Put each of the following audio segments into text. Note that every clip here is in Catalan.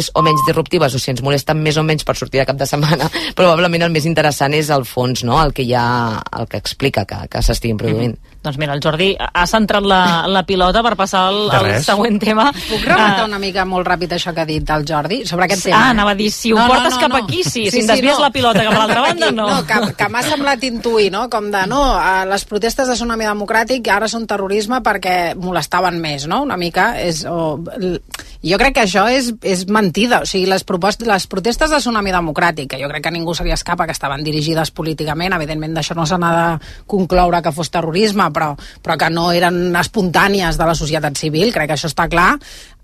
més o menys disruptives o si ens molesten més o menys per sortir de cap de setmana, probablement el més interessant és el fons, no? el que ja el que explica que, que s'estiguin produint. Mm -hmm. Doncs mira, el Jordi ha centrat la, la pilota per passar al, al següent tema. Puc rematar uh, una mica molt ràpid això que ha dit el Jordi sobre aquest tema? Ah, anava a dir, si ho no, portes no, no, cap no. aquí, sí, sí si sí, desvies no. la pilota cap a l'altra banda, no. No, que, que m'ha semblat intuir, no? Com de, no, les protestes de Tsunami Democràtic ara són terrorisme perquè molestaven més, no? Una mica és... O, jo crec que això és, és mentida. O sigui, les, propostes, les protestes de Tsunami Democràtic, que jo crec que ningú se li escapa que estaven dirigides políticament, evidentment d'això no se n'ha de concloure que fos terrorisme, però, però que no eren espontànies de la societat civil, crec que això està clar,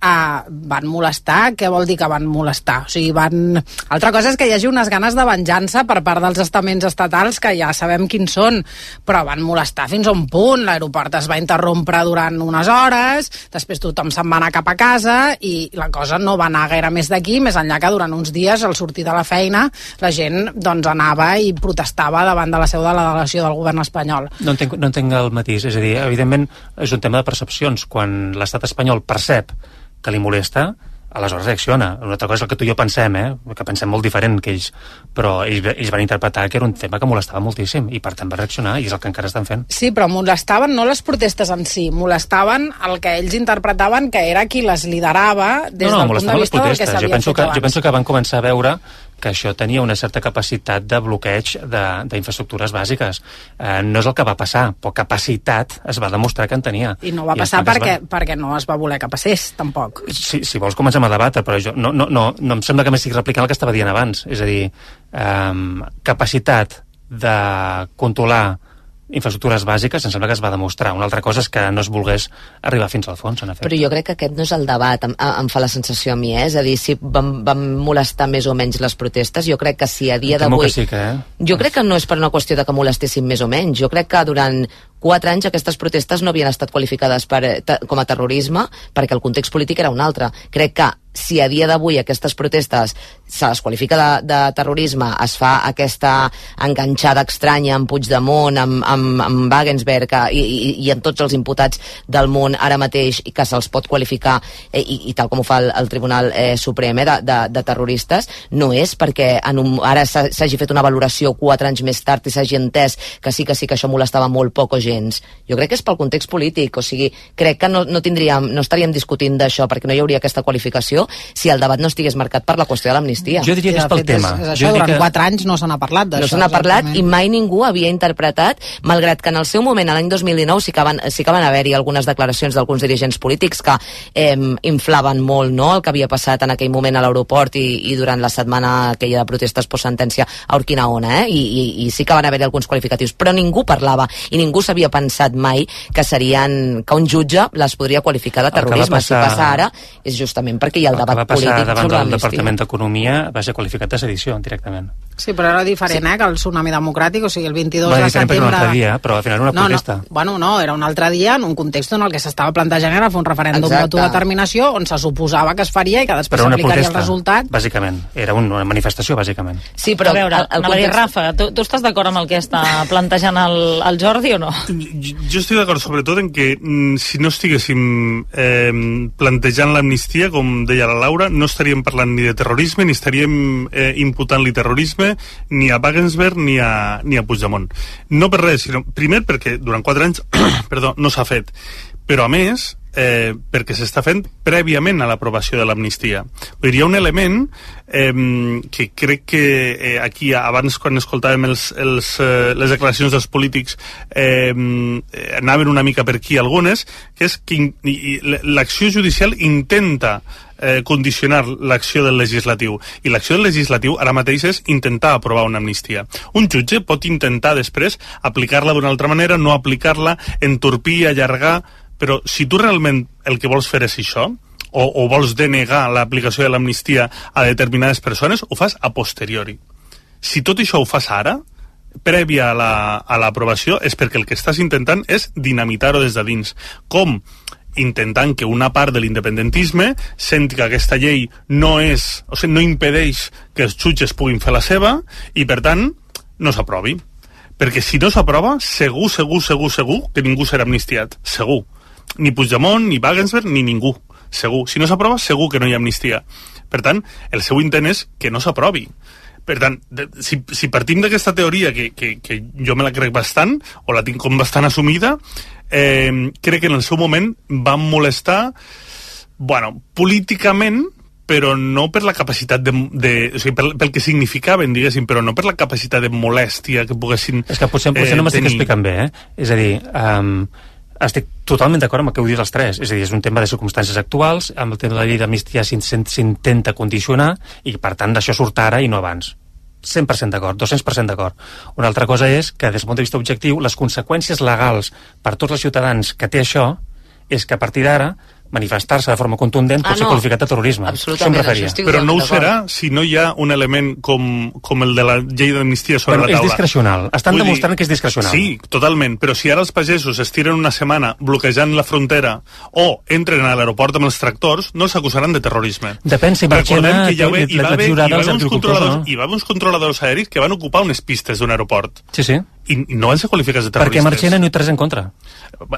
uh, van molestar, què vol dir que van molestar? O sigui, van... Altra cosa és que hi hagi unes ganes de venjança per part dels estaments estatals, que ja sabem quins són, però van molestar fins a un punt, l'aeroport es va interrompre durant unes hores, després tothom se'n va anar cap a casa i la cosa no va anar gaire més d'aquí, més enllà que durant uns dies, al sortir de la feina, la gent doncs, anava i protestava davant de la seu de la delegació del govern espanyol. No entenc, no entenc el matís, és a dir, evidentment és un tema de percepcions. Quan l'estat espanyol percep que li molesta, aleshores reacciona. Una altra cosa és el que tu i jo pensem, eh? que pensem molt diferent que ells, però ells, ells van interpretar que era un tema que molestava moltíssim i per tant va reaccionar i és el que encara estan fent. Sí, però molestaven no les protestes en si, molestaven el que ells interpretaven que era qui les liderava des no, no, del punt de vista del que s'havia fet que, abans. Jo penso que van començar a veure que això tenia una certa capacitat de bloqueig d'infraestructures bàsiques. Eh, no és el que va passar, però capacitat es va demostrar que en tenia. I no va I passar perquè, va... perquè no es va voler que passés, tampoc. Si, si vols comencem a debatre, però jo, no, no, no, no em sembla que m'estic replicant el que estava dient abans. És a dir, eh, capacitat de controlar infraestructures bàsiques em sembla que es va demostrar. Una altra cosa és que no es volgués arribar fins al fons, en efecte. Però jo crec que aquest no és el debat, em, em fa la sensació a mi, eh? és a dir, si vam, vam molestar més o menys les protestes, jo crec que si a dia d'avui... Sí que, eh? Jo crec que no és per una qüestió de que molestessin més o menys, jo crec que durant quatre anys aquestes protestes no havien estat qualificades per, eh, com a terrorisme perquè el context polític era un altre. Crec que si a dia d'avui aquestes protestes se les qualifica de, de terrorisme, es fa aquesta enganxada estranya amb Puigdemont, amb, amb, amb Wagensberg i, i, i amb tots els imputats del món ara mateix i que se'ls pot qualificar eh, i, i tal com ho fa el, el Tribunal eh, Suprem eh, de, de, de terroristes, no és perquè en un, ara s'hagi fet una valoració quatre anys més tard i s'hagi entès que sí que sí que això molestava molt poc o gens. Jo crec que és pel context polític, o sigui, crec que no, no tindríem, no estaríem discutint d'això perquè no hi hauria aquesta qualificació si el debat no estigués marcat per la qüestió de l'amnistia. Jo diria que és pel tema. És, és això, durant que... quatre anys no se n'ha parlat d'això. No se n'ha parlat i mai ningú havia interpretat, malgrat que en el seu moment, l'any 2019, sí que van, sí que van haver-hi algunes declaracions d'alguns dirigents polítics que eh, inflaven molt no, el que havia passat en aquell moment a l'aeroport i, i durant la setmana aquella de protestes post sentència a Urquinaona, eh? I, i, i sí que van haver-hi alguns qualificatius, però ningú parlava i ningú s'havia pensat mai que serien que un jutge les podria qualificar de terrorisme. Passar... Si passa ara és justament perquè hi ha el, el debat polític davant del Departament d'Economia va ser qualificat de sedició directament. Sí, però era diferent, sí. eh, que el tsunami democràtic, o sigui, el 22 va, de setembre... un altre dia, però al final era una no, protesta. No, bueno, no, era un altre dia en un context en el que s'estava plantejant era fer un referèndum d'autodeterminació on se suposava que es faria i que després s'aplicaria el resultat. bàsicament. Era una manifestació, bàsicament. Sí, però... A veure, el, el context... Rafa, tu, tu estàs d'acord amb el que està plantejant el, el Jordi o no? Jo, jo estic d'acord sobretot en que mm, si no estiguéssim eh, plantejant l'amnistia, com deia la Laura, no estaríem parlant ni de terrorisme ni estaríem eh, imputant-li terrorisme terrorisme ni a Wagensberg ni a, ni a Puigdemont. No per res, sinó primer perquè durant quatre anys perdó, no s'ha fet, però a més eh, perquè s'està fent prèviament a l'aprovació de l'amnistia. Hi ha un element eh, que crec que eh, aquí, abans quan escoltàvem els, els, eh, les declaracions dels polítics, eh, anaven una mica per aquí algunes, que és que l'acció judicial intenta eh, condicionar l'acció del legislatiu. I l'acció del legislatiu ara mateix és intentar aprovar una amnistia. Un jutge pot intentar després aplicar-la d'una altra manera, no aplicar-la, entorpir, allargar, però si tu realment el que vols fer és això, o, o vols denegar l'aplicació de l'amnistia a determinades persones, ho fas a posteriori. Si tot això ho fas ara, prèvia a l'aprovació, la, és perquè el que estàs intentant és dinamitar-ho des de dins. Com? Intentant que una part de l'independentisme senti que aquesta llei no és, o sigui, no impedeix que els jutges puguin fer la seva i, per tant, no s'aprovi. Perquè si no s'aprova, segur, segur, segur, segur que ningú serà amnistiat. Segur. Ni Puigdemont, ni Wagensberg, ni ningú. segur. Si no s'aprova, segur que no hi ha amnistia. Per tant, el seu intent és que no s'aprovi. Per tant, de, si, si partim d'aquesta teoria, que, que, que jo me la crec bastant, o la tinc com bastant assumida, eh, crec que en el seu moment van molestar, bueno, políticament, però no per la capacitat de... de o sigui, pel, pel que significaven, diguéssim, però no per la capacitat de molèstia que poguessin És que potser, potser eh, no m'estic tenir. explicant bé, eh? És a dir, um, estic totalment d'acord amb el que heu dit els tres. És a dir, és un tema de circumstàncies actuals, amb el tema de la llei d'amnistia s'in- s'in- s'intenta condicionar i, per tant, d'això surt ara i no abans. 100% d'acord, 200% d'acord. Una altra cosa és que, des del punt de vista objectiu, les conseqüències legals per tots els ciutadans que té això és que a partir d'ara manifestar-se de forma contundent pot Ah, ser no. qualificat de terrorisme. Absolutament, Això això estic Però no ho serà si no hi ha un element com, com el de la llei d'amnistia sobre Bueno, la és taula. discrecional. Estan Vull demostrant que és discrecional. Sí, totalment. Però si ara els pagesos es tiren una setmana bloquejant la frontera o entren a l'aeroport amb els tractors, no els acusaran de terrorisme. Depèn si Recordem Marchena que hi, va haver, hi, va haver, hi, va als haver uns controladors, no? hi va haver uns controladors aèris que van ocupar unes pistes d'un aeroport Sí, sí. I, no van ser qualificats de Perquè terroristes. Marchena no hi té res en contra.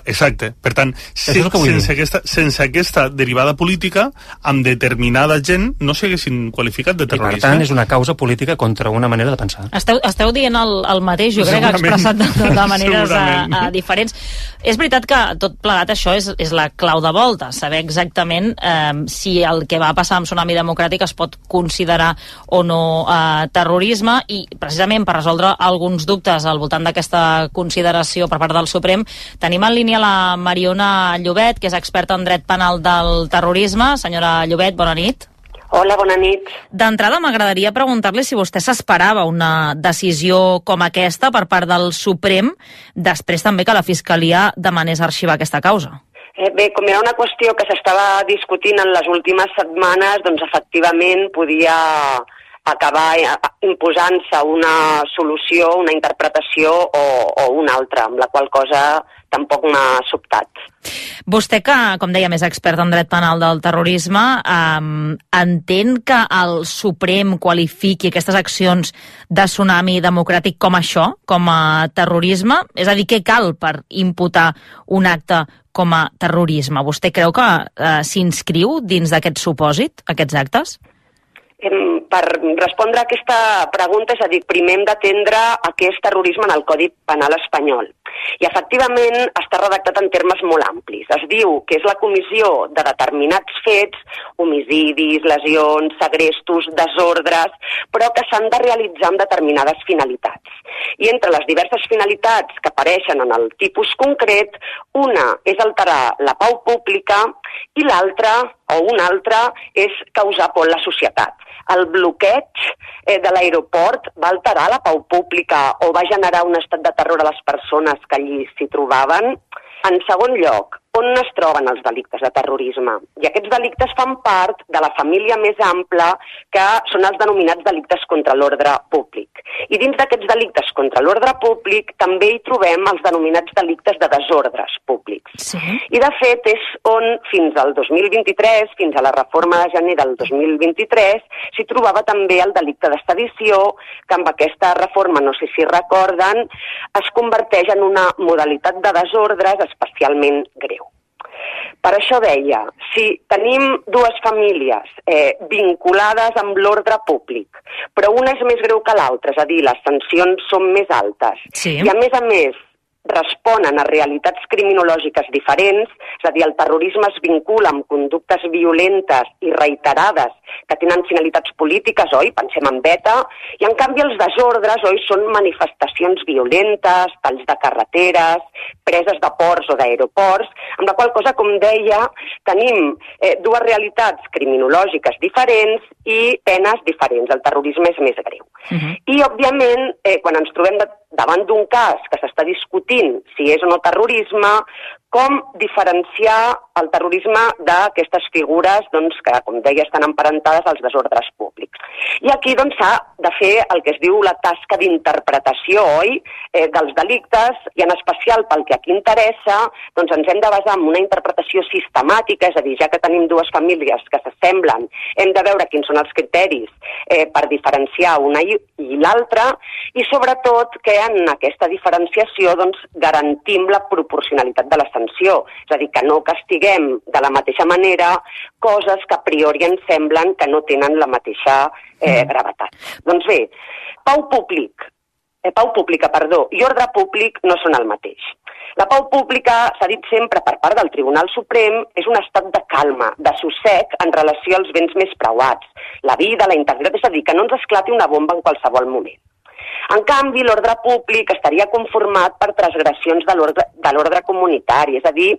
Exacte. Per tant, és se, el que vull sense, aquesta, sense aquesta derivada política, amb determinada gent no s'haguessin qualificat de I, per terrorisme. tant, és una causa política contra una manera de pensar. Esteu, esteu dient el, el mateix, jo crec expressat de, de maneres a, Segurament. a diferents. És veritat que tot plegat això és, és la clau de volta, saber exactament eh, si el que va passar amb Tsunami Democràtic es pot considerar o no eh, terrorisme i precisament per resoldre alguns dubtes al voltant d'aquesta consideració per part del Suprem tenim en línia la Mariona Llobet, que és experta en dret penal del terrorisme. Senyora Llobet, bona nit. Hola, bona nit. D'entrada m'agradaria preguntar-li si vostè s'esperava una decisió com aquesta per part del Suprem, després també que la Fiscalia demanés arxivar aquesta causa. Eh, bé, com era una qüestió que s'estava discutint en les últimes setmanes, doncs efectivament podia acabar eh, imposant-se una solució, una interpretació o, o una altra, amb la qual cosa tampoc m'ha sobtat. Vostè, que, com dèiem, és expert en dret penal del terrorisme, eh, entén que el Suprem qualifiqui aquestes accions de tsunami democràtic com això, com a terrorisme? És a dir, què cal per imputar un acte com a terrorisme? Vostè creu que eh, s'inscriu dins d'aquest supòsit, aquests actes? Per respondre a aquesta pregunta, és a dir, primer hem d'atendre a què és terrorisme en el Codi Penal espanyol. I efectivament està redactat en termes molt amplis. Es diu que és la comissió de determinats fets, homicidis, lesions, segrestos, desordres, però que s'han de realitzar amb determinades finalitats. I entre les diverses finalitats que apareixen en el tipus concret, una és alterar la pau pública i l'altra, o una altra, és causar por a la societat. El bloqueig eh, de l'aeroport va alterar la pau pública o va generar un estat de terror a les persones que allí s'hi trobaven? En segon lloc, on es troben els delictes de terrorisme? I aquests delictes fan part de la família més ampla que són els denominats delictes contra l'ordre públic. I dins d'aquests delictes contra l'ordre públic també hi trobem els denominats delictes de desordres públics. Sí. I de fet és on fins al 2023, fins a la reforma de gener del 2023, s'hi trobava també el delicte de sedició, que amb aquesta reforma, no sé si recorden, es converteix en una modalitat de desordres especialment greu. Per això deia, si tenim dues famílies eh, vinculades amb l'ordre públic, però una és més greu que l'altra, és a dir, les sancions són més altes, Sí. i a més a més responen a realitats criminològiques diferents, és a dir, el terrorisme es vincula amb conductes violentes i reiterades que tenen finalitats polítiques, oi? Pensem en beta, i en canvi els desordres, oi, són manifestacions violentes, talls de carreteres, preses de ports o d'aeroports, amb la qual cosa, com deia, tenim eh, dues realitats criminològiques diferents i penes diferents. El terrorisme és més greu. Uh -huh. I, òbviament, eh, quan ens trobem de, davant d'un cas que s'està discutint si és o no terrorisme, com diferenciar el terrorisme d'aquestes figures doncs, que, com deia, estan emparentades als desordres públics. I aquí doncs, s'ha de fer el que es diu la tasca d'interpretació, oi?, eh, dels delictes, i en especial pel que aquí interessa, doncs ens hem de basar en una interpretació sistemàtica, és a dir, ja que tenim dues famílies que s'assemblen, hem de veure quins són els criteris eh, per diferenciar una i, i l'altra, i sobretot que en aquesta diferenciació doncs, garantim la proporcionalitat de les extensió, és a dir, que no castiguem de la mateixa manera coses que a priori ens semblen que no tenen la mateixa eh, mm. gravetat. Doncs bé, pau públic, eh, pau pública, perdó, i ordre públic no són el mateix. La pau pública, s'ha dit sempre per part del Tribunal Suprem, és un estat de calma, de sossec en relació als béns més preuats, la vida, la integritat, és a dir, que no ens esclati una bomba en qualsevol moment. En canvi, l'ordre públic estaria conformat per transgressions de l'ordre comunitari, és a dir,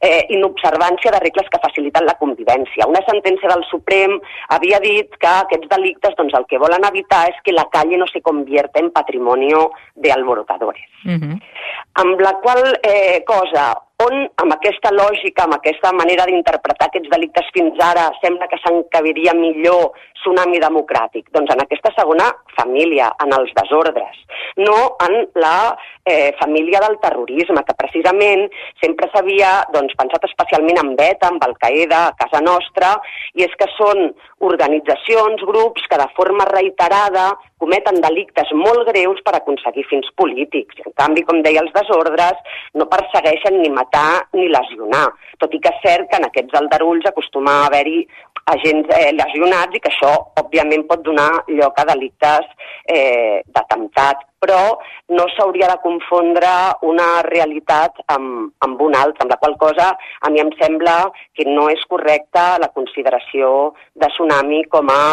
eh, inobservància de regles que faciliten la convivència. Una sentència del Suprem havia dit que aquests delictes doncs, el que volen evitar és que la calle no se convierta en patrimonio de alborotadores. Uh mhm. -huh. Amb la qual eh, cosa on, amb aquesta lògica, amb aquesta manera d'interpretar aquests delictes fins ara, sembla que s'encabiria millor tsunami democràtic? Doncs en aquesta segona família, en els desordres, no en la eh, família del terrorisme, que precisament sempre s'havia doncs, pensat especialment en Beta, en Al-Qaeda, a casa nostra, i és que són organitzacions, grups que de forma reiterada cometen delictes molt greus per aconseguir fins polítics. En canvi, com deia, els desordres no persegueixen ni matar ni lesionar, tot i que és cert que en aquests aldarulls acostuma a haver-hi agents eh, lesionats i que això, òbviament, pot donar lloc a delictes eh, d'atemptat, però no s'hauria de confondre una realitat amb, amb una altra, amb la qual cosa a mi em sembla que no és correcta la consideració de tsunami com a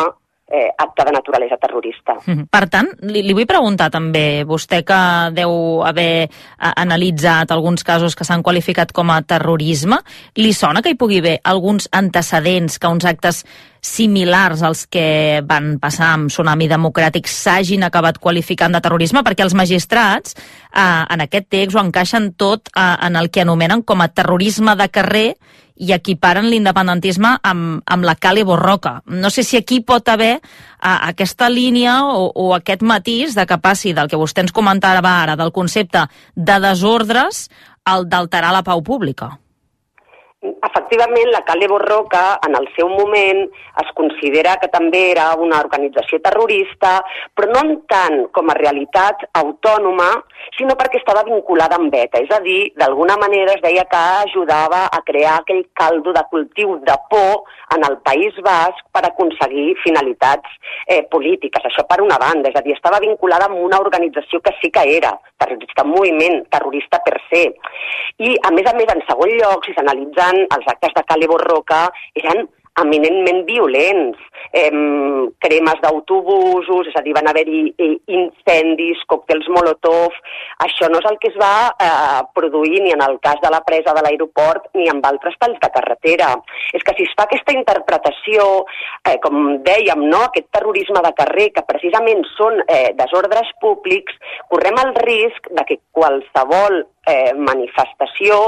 eh, acte de naturalesa terrorista. Mhm. Per tant, li, li vull preguntar també, vostè que deu haver a, analitzat alguns casos que s'han qualificat com a terrorisme, li sona que hi pugui haver alguns antecedents que uns actes similars als que van passar amb Tsunami Democràtic s'hagin acabat qualificant de terrorisme, perquè els magistrats eh, en aquest text ho encaixen tot eh, en el que anomenen com a terrorisme de carrer i equiparen l'independentisme amb, amb la Cali Borroca. No sé si aquí pot haver uh, aquesta línia o, o aquest matís de que passi del que vostè ens comentava ara, del concepte de desordres, al d'alterar la pau pública. Efectivament, la Cale Borroca, en el seu moment, es considera que també era una organització terrorista, però no en tant com a realitat autònoma, sinó perquè estava vinculada amb ETA. És a dir, d'alguna manera es deia que ajudava a crear aquell caldo de cultiu de por en el País Basc per aconseguir finalitats eh, polítiques. Això per una banda, és a dir, estava vinculada amb una organització que sí que era terrorista, un moviment terrorista per se. I, a més a més, en segon lloc, si s'analitzen els actes de Cali Borroca eren eminentment violents, eh, cremes d'autobusos, és a dir, van haver-hi eh, incendis, còctels Molotov... Això no és el que es va eh, produir ni en el cas de la presa de l'aeroport ni en altres talls de carretera. És que si es fa aquesta interpretació, eh, com dèiem, no? aquest terrorisme de carrer, que precisament són eh, desordres públics, correm el risc de que qualsevol eh, manifestació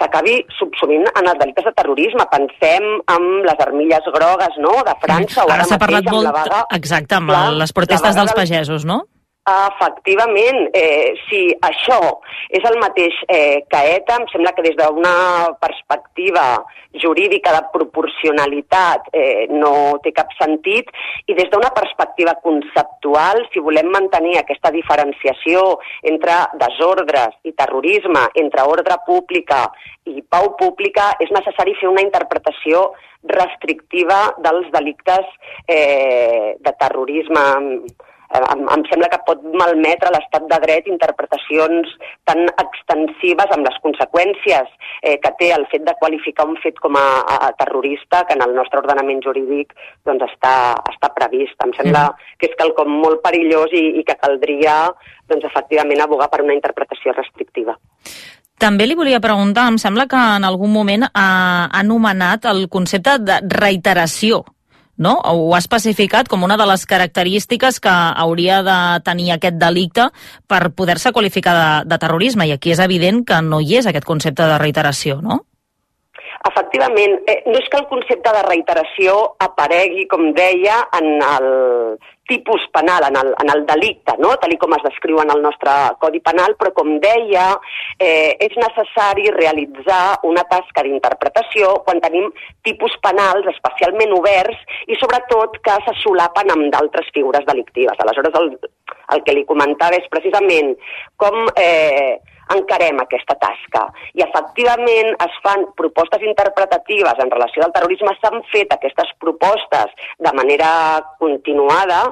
s'acabi subsumint en els delictes de terrorisme. Pensem en les armilles grogues no? de França o ara, ara s'ha parlat molt, la vaga, exacte, amb clar, les protestes dels pagesos, no? Efectivament, eh, si això és el mateix eh, que ETA, em sembla que des d'una perspectiva jurídica de proporcionalitat eh, no té cap sentit i des d'una perspectiva conceptual, si volem mantenir aquesta diferenciació entre desordres i terrorisme, entre ordre pública i pau pública, és necessari fer una interpretació restrictiva dels delictes eh, de terrorisme em, em sembla que pot malmetre l'estat de dret interpretacions tan extensives amb les conseqüències eh, que té el fet de qualificar un fet com a, a terrorista que en el nostre ordenament jurídic doncs, està, està previst. Em sembla mm. que és quelcom molt perillós i, i que caldria doncs, efectivament abogar per una interpretació restrictiva. També li volia preguntar, em sembla que en algun moment ha anomenat el concepte de reiteració no? ho ha especificat com una de les característiques que hauria de tenir aquest delicte per poder-se qualificar de, de terrorisme, i aquí és evident que no hi és aquest concepte de reiteració, no? Efectivament, eh, no és que el concepte de reiteració aparegui, com deia, en el tipus penal, en el, en el delicte, no? tal com es descriu en el nostre Codi Penal, però com deia, eh, és necessari realitzar una tasca d'interpretació quan tenim tipus penals especialment oberts i sobretot que se solapen amb d'altres figures delictives. Aleshores, el, el que li comentava és precisament com eh, encarem aquesta tasca. I efectivament es fan propostes interpretatives en relació al terrorisme, s'han fet aquestes propostes de manera continuada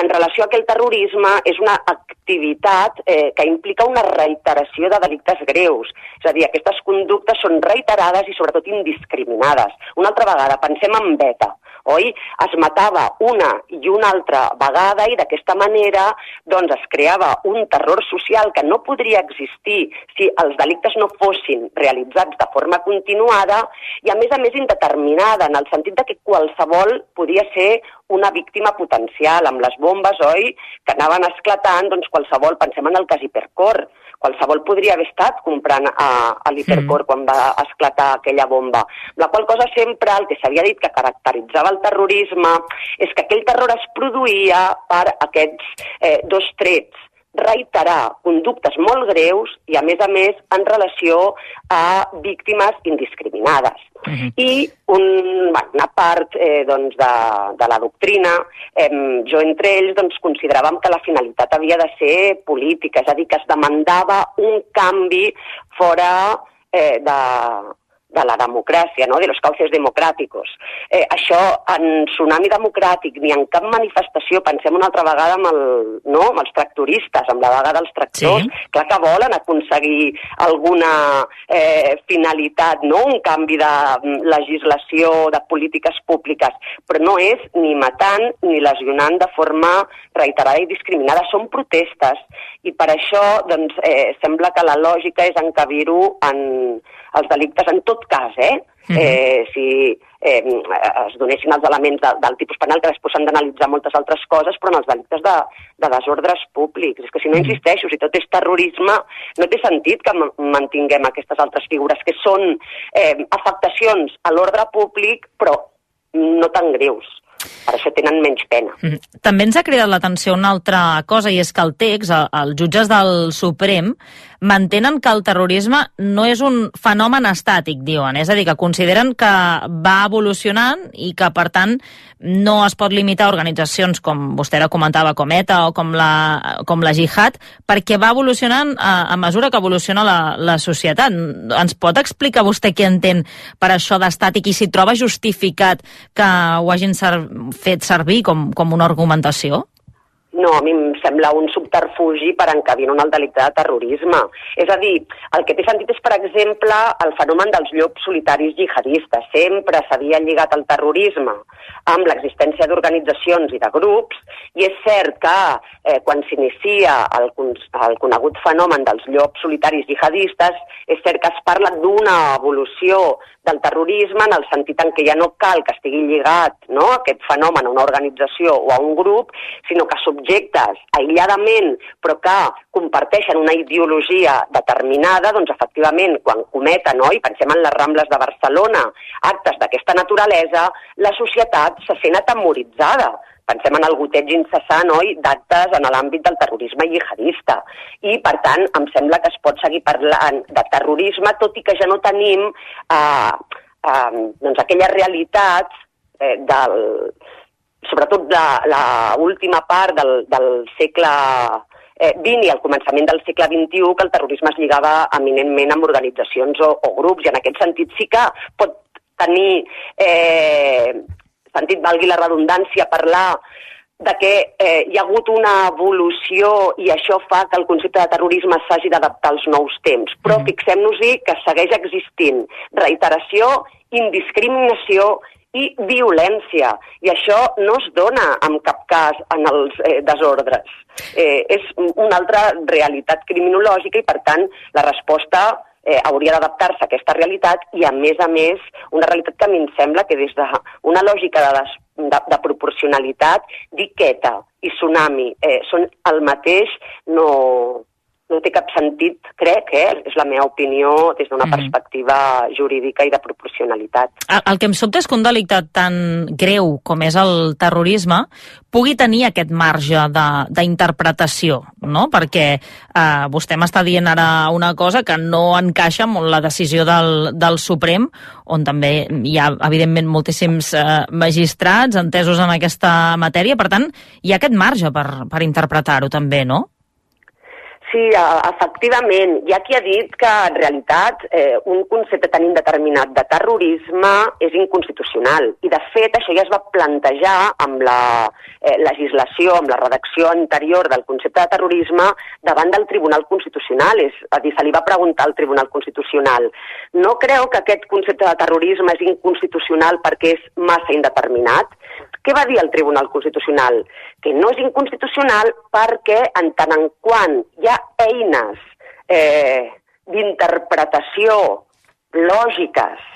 en relació a que el terrorisme és una activitat eh, que implica una reiteració de delictes greus. És a dir, aquestes conductes són reiterades i sobretot indiscriminades. Una altra vegada, pensem en beta oi? Es matava una i una altra vegada i d'aquesta manera doncs, es creava un terror social que no podria existir si els delictes no fossin realitzats de forma continuada i a més a més indeterminada, en el sentit de que qualsevol podia ser una víctima potencial amb les bombes, oi?, que anaven esclatant, doncs qualsevol, pensem en el cas Hipercor, qualsevol podria haver estat comprant a, a l'Hipercor mm. quan va esclatar aquella bomba. La qual cosa sempre el que s'havia dit que caracteritzava el terrorisme és que aquell terror es produïa per aquests eh, dos trets reiterar conductes molt greus i, a més a més, en relació a víctimes indiscriminades. Uh mhm. -huh. I un, una part eh, doncs, de, de la doctrina, eh, jo entre ells doncs, consideràvem que la finalitat havia de ser política, és a dir, que es demandava un canvi fora eh, de, de la democràcia, no? de los cauces democràticos. Eh, això en tsunami democràtic ni en cap manifestació, pensem una altra vegada amb, el, no? amb els tractoristes, amb la vaga dels tractors, sí. clar que volen aconseguir alguna eh, finalitat, no? un canvi de mm, legislació, de polítiques públiques, però no és ni matant ni lesionant de forma reiterada i discriminada, són protestes i per això doncs, eh, sembla que la lògica és encabir-ho en, els delictes en tot cas, eh? Mhm. -huh. eh si eh, es donessin els elements de, del tipus penal, que després s'han d'analitzar moltes altres coses, però en els delictes de, de desordres públics. És que si no mhm. insisteixo, si tot és terrorisme, no té sentit que mantinguem aquestes altres figures, que són eh, afectacions a l'ordre públic, però no tan greus per això tenen menys pena. Mm. També ens ha cridat l'atenció una altra cosa, i és que el text, els jutges del Suprem, mantenen que el terrorisme no és un fenomen estàtic, diuen. És a dir, que consideren que va evolucionant i que, per tant, no es pot limitar a organitzacions com vostè ara comentava, com ETA o com la, com la Jihad, perquè va evolucionant a, a mesura que evoluciona la, la societat. Ens pot explicar vostè què entén per això d'estàtic i si troba justificat que ho hagin ser, fet servir com, com una argumentació? No, a mi em sembla un subterfugi per encabir en el delicte de terrorisme. És a dir, el que té sentit és, per exemple, el fenomen dels llops solitaris jihadistes. Sempre s'havia lligat el terrorisme amb l'existència d'organitzacions i de grups, i és cert que eh, quan s'inicia el, el conegut fenomen dels llops solitaris jihadistes, és cert que es parla d'una evolució del terrorisme en el sentit en què ja no cal que estigui lligat no, aquest fenomen a una organització o a un grup, sinó que subjectes aïlladament però que comparteixen una ideologia determinada, doncs efectivament quan cometen, no, i pensem en les Rambles de Barcelona, actes d'aquesta naturalesa, la societat se sent atemoritzada pensem en el goteig incessant oi, d'actes en l'àmbit del terrorisme jihadista. I, per tant, em sembla que es pot seguir parlant de terrorisme, tot i que ja no tenim eh, eh, doncs aquella realitat eh, del, sobretot de l'última part del, del segle eh, XX i al començament del segle XXI que el terrorisme es lligava eminentment amb organitzacions o, o grups i en aquest sentit sí que pot tenir eh, sentit valgui la redundància, parlar de que eh, hi ha hagut una evolució i això fa que el concepte de terrorisme s'hagi d'adaptar als nous temps. Però mm. fixem-nos-hi que segueix existint reiteració, indiscriminació i violència. I això no es dona en cap cas en els eh, desordres. Eh, és una altra realitat criminològica i, per tant, la resposta eh, hauria d'adaptar-se a aquesta realitat i, a més a més, una realitat que a mi em sembla que des d'una lògica de, des, de, de proporcionalitat, diqueta i tsunami eh, són el mateix, no, no té cap sentit, crec, eh? és la meva opinió des d'una mm. perspectiva jurídica i de proporcionalitat. El, el que em sobta és que un delicte tan greu com és el terrorisme pugui tenir aquest marge d'interpretació, no? Perquè eh, vostè m'està dient ara una cosa que no encaixa amb la decisió del, del Suprem, on també hi ha, evidentment, moltíssims eh, magistrats entesos en aquesta matèria. Per tant, hi ha aquest marge per, per interpretar-ho també, no? Sí, efectivament. Hi ha qui ha dit que, en realitat, eh, un concepte tan indeterminat de terrorisme és inconstitucional. I, de fet, això ja es va plantejar amb la eh, legislació, amb la redacció anterior del concepte de terrorisme davant del Tribunal Constitucional. És a dir, se li va preguntar al Tribunal Constitucional no creu que aquest concepte de terrorisme és inconstitucional perquè és massa indeterminat? Què va dir el Tribunal Constitucional? Que no és inconstitucional perquè en tant en quant hi ha eines eh, d'interpretació lògiques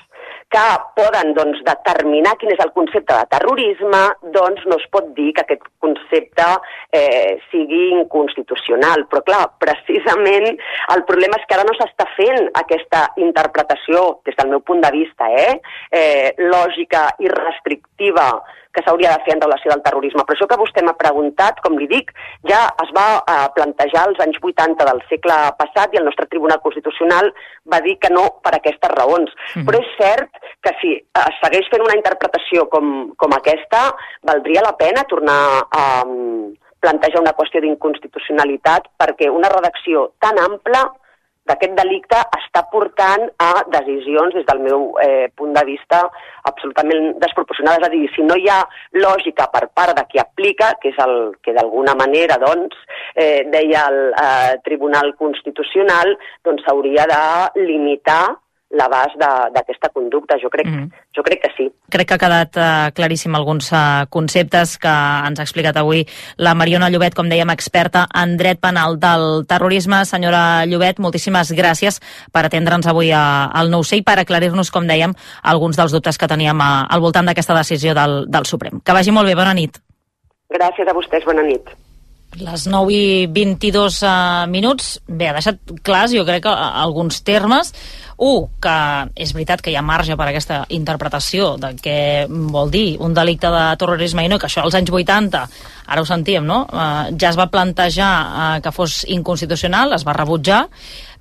que poden doncs, determinar quin és el concepte de terrorisme, doncs no es pot dir que aquest concepte eh, sigui inconstitucional. Però, clar, precisament el problema és que ara no s'està fent aquesta interpretació, des del meu punt de vista, eh, eh, lògica i restrictiva que s'hauria de fer en relació al terrorisme. Però això que vostè m'ha preguntat, com li dic, ja es va eh, plantejar als anys 80 del segle passat i el nostre Tribunal Constitucional va dir que no per aquestes raons. Mm. Però és cert que si es segueix fent una interpretació com, com aquesta, valdria la pena tornar a um, plantejar una qüestió d'inconstitucionalitat perquè una redacció tan ampla d'aquest delicte està portant a decisions, des del meu eh, punt de vista, absolutament desproporcionades. És a dir, si no hi ha lògica per part de qui aplica, que és el que d'alguna manera doncs, eh, deia el eh, Tribunal Constitucional, doncs s'hauria de limitar l'abast d'aquesta conducta. Jo crec, mm -hmm. jo crec que sí. Crec que ha quedat uh, claríssim alguns uh, conceptes que ens ha explicat avui la Mariona Llobet, com dèiem, experta en dret penal del terrorisme. Senyora Llobet, moltíssimes gràcies per atendre'ns avui a, al nou i per aclarir-nos, com dèiem, alguns dels dubtes que teníem a, al voltant d'aquesta decisió del, del Suprem. Que vagi molt bé, bona nit. Gràcies a vostès, bona nit. Les 9 i 22 uh, minuts, bé, ha deixat clars, jo crec, alguns termes. Un, que és veritat que hi ha marge per aquesta interpretació de què vol dir un delicte de terrorisme i no, que això als anys 80, ara ho sentíem, no? Eh, ja es va plantejar eh, que fos inconstitucional, es va rebutjar,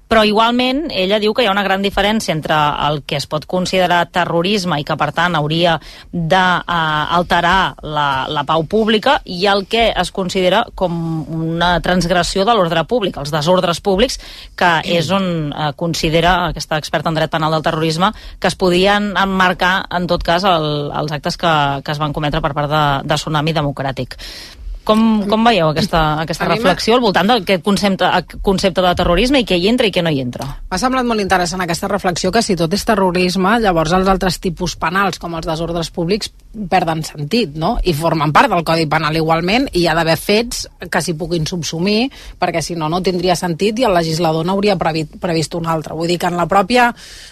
però igualment ella diu que hi ha una gran diferència entre el que es pot considerar terrorisme i que per tant hauria d'alterar uh, la, la pau pública i el que es considera com una transgressió de l'ordre públic, els desordres públics, que és on uh, considera aquesta experta en dret penal del terrorisme que es podien emmarcar en tot cas el, els actes que, que es van cometre per part de, de Tsunami Democràtic. Com, com veieu aquesta, aquesta reflexió al voltant d'aquest concepte, concepte de terrorisme i què hi entra i què no hi entra? M'ha semblat molt interessant aquesta reflexió que si tot és terrorisme, llavors els altres tipus penals, com els desordres públics, perden sentit, no? I formen part del Codi Penal igualment i hi ha d'haver fets que s'hi puguin subsumir, perquè si no, no tindria sentit i el legislador n'hauria previst un altre. Vull dir que en la pròpia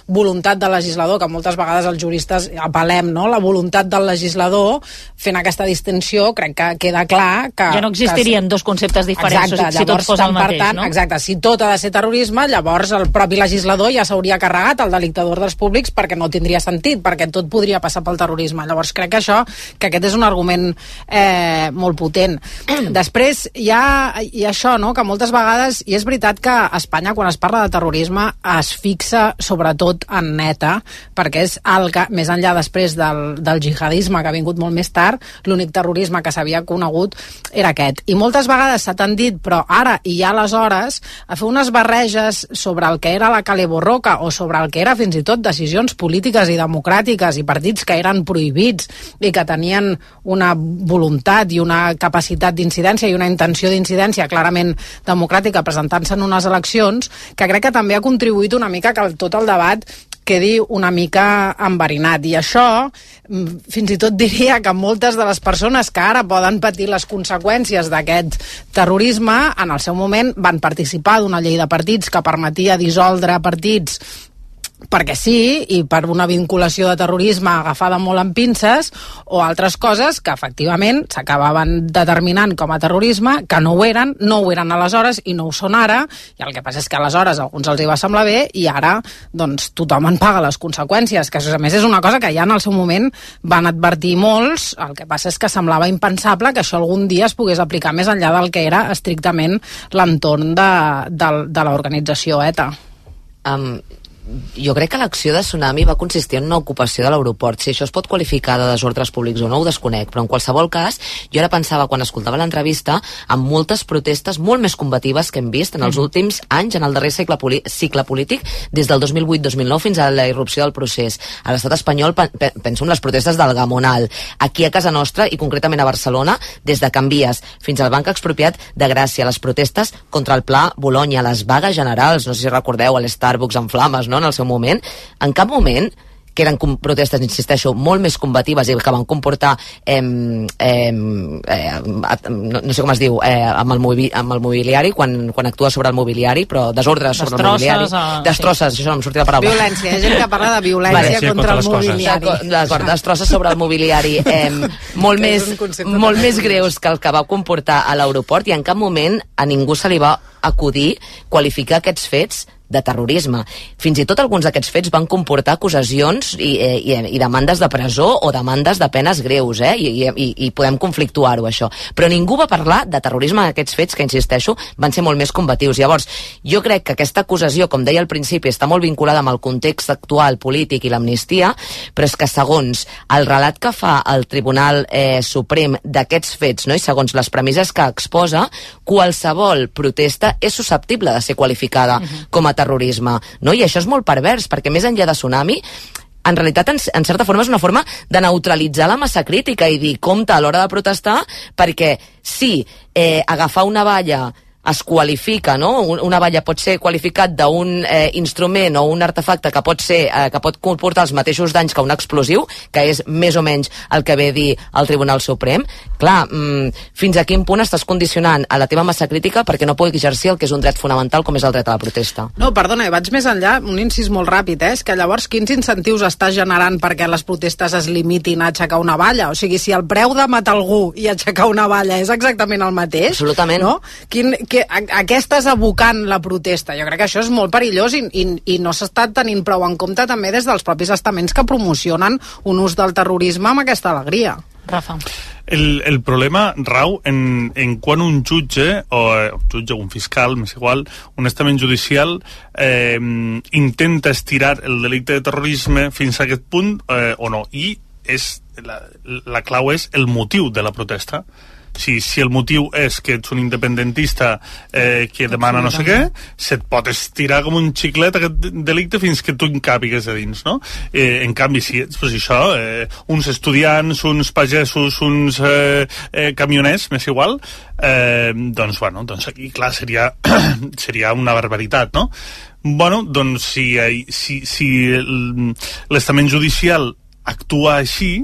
voluntat del legislador, que moltes vegades els juristes apel·lem, no? La voluntat del legislador fent aquesta distinció, crec que queda clar que... Ja no existirien que... dos conceptes diferents exacte, si tot fos el mateix, tant, no? Exacte, si tot ha de ser terrorisme, llavors el propi legislador ja s'hauria carregat el delicte d'ordres públics perquè no tindria sentit, perquè tot podria passar pel terrorisme. Llavors crec que això, que aquest és un argument eh, molt potent. Després hi ha, hi ha això, no?, que moltes vegades, i és veritat que a Espanya quan es parla de terrorisme es fixa sobretot en neta, perquè és el que, més enllà després del, del jihadisme que ha vingut molt més tard, l'únic terrorisme que s'havia conegut era aquest. I moltes vegades s'ha tendit, però ara i ja aleshores, a fer unes barreges sobre el que era la Cale Borroca o sobre el que era fins i tot decisions polítiques i democràtiques i partits que eren prohibits i que tenien una voluntat i una capacitat d'incidència i una intenció d'incidència clarament democràtica presentant-se en unes eleccions, que crec que també ha contribuït una mica que tot el debat quedi una mica enverinat. I això, mm, fins i tot diria que moltes de les persones que ara poden patir les conseqüències d'aquest terrorisme, en el seu moment van participar d'una llei de partits que permetia dissoldre partits perquè sí, i per una vinculació de terrorisme agafada molt en pinces, o altres coses que efectivament s'acabaven determinant com a terrorisme, que no ho eren, no ho eren aleshores i no ho són ara, i el que passa és que aleshores alguns els hi va semblar bé i ara doncs, tothom en paga les conseqüències, que a més és una cosa que ja en el seu moment van advertir molts, el que passa és que semblava impensable que això algun dia es pogués aplicar més enllà del que era estrictament l'entorn de, de, de l'organització ETA. Um, jo crec que l'acció de Tsunami va consistir en una ocupació de l'aeroport. Si això es pot qualificar de desordres públics o no, ho desconec, però en qualsevol cas, jo ara pensava, quan escoltava l'entrevista, amb moltes protestes molt més combatives que hem vist en els mm. últims anys, en el darrer cicle, cicle polític, des del 2008-2009 fins a la irrupció del procés. A l'estat espanyol, penso en les protestes del Gamonal. Aquí a casa nostra, i concretament a Barcelona, des de Canvies fins al Banc Expropiat de Gràcia, les protestes contra el Pla Bologna, les vagues generals, no sé si recordeu, a l'Starbucks en flames, no?, en el seu moment, en cap moment que eren protestes, insisteixo, molt més combatives i que van comportar eh, eh, eh, no, no sé com es diu eh, amb, el mobi, amb el mobiliari quan, quan actua sobre el mobiliari però desordres sobre el mobiliari. a... destrosses, sí. això no em sortia la paraula. Violència, hi ha gent que parla de violència vale. contra, contra el mobiliari. D'acord, destrosses sobre el mobiliari eh, molt, més, molt més greus que el que va comportar a l'aeroport i en cap moment a ningú se li va acudir qualificar aquests fets de terrorisme. Fins i tot alguns d'aquests fets van comportar acusacions i, eh, i, i demandes de presó o demandes de penes greus, eh? I, i, i podem conflictuar-ho, això. Però ningú va parlar de terrorisme en aquests fets, que, insisteixo, van ser molt més combatius. Llavors, jo crec que aquesta acusació, com deia al principi, està molt vinculada amb el context actual polític i l'amnistia, però és que segons el relat que fa el Tribunal eh, Suprem d'aquests fets, no? i segons les premisses que exposa, qualsevol protesta és susceptible de ser qualificada uh -huh. com a terrorisme, no? I això és molt pervers, perquè més enllà de Tsunami, en realitat, en, en certa forma, és una forma de neutralitzar la massa crítica i dir, compte a l'hora de protestar, perquè sí, eh, agafar una valla es qualifica, no? Una valla pot ser qualificat d'un eh, instrument o un artefacte que pot ser eh, que pot comportar els mateixos danys que un explosiu, que és més o menys el que ve a dir el Tribunal Suprem. Clar, mm, fins a quin punt estàs condicionant a la teva massa crítica perquè no pugui exercir el que és un dret fonamental com és el dret a la protesta? No, perdona, vaig més enllà, un incís molt ràpid, eh? és que llavors quins incentius està generant perquè les protestes es limitin a aixecar una valla? O sigui, si el preu de matar algú i aixecar una valla és exactament el mateix, Absolutament. no? Quin, que a, a què estàs abocant la protesta? Jo crec que això és molt perillós i, i, i no s'està tenint prou en compte també des dels propis estaments que promocionen un ús del terrorisme amb aquesta alegria. Rafa. El, el problema rau en, en quan un jutge, o eh, un jutge o un fiscal, més igual, un estament judicial, eh, intenta estirar el delicte de terrorisme fins a aquest punt eh, o no. I és, la, la clau és el motiu de la protesta si, si el motiu és que ets un independentista eh, que demana no sé què, se't pot estirar com un xiclet aquest delicte fins que tu encàpigues a dins, no? Eh, en canvi, si ets, pues això, eh, uns estudiants, uns pagesos, uns eh, eh, camioners, m'és igual, eh, doncs, bueno, doncs aquí, clar, seria, seria una barbaritat, no? Bueno, doncs si, si, si l'estament judicial actua així,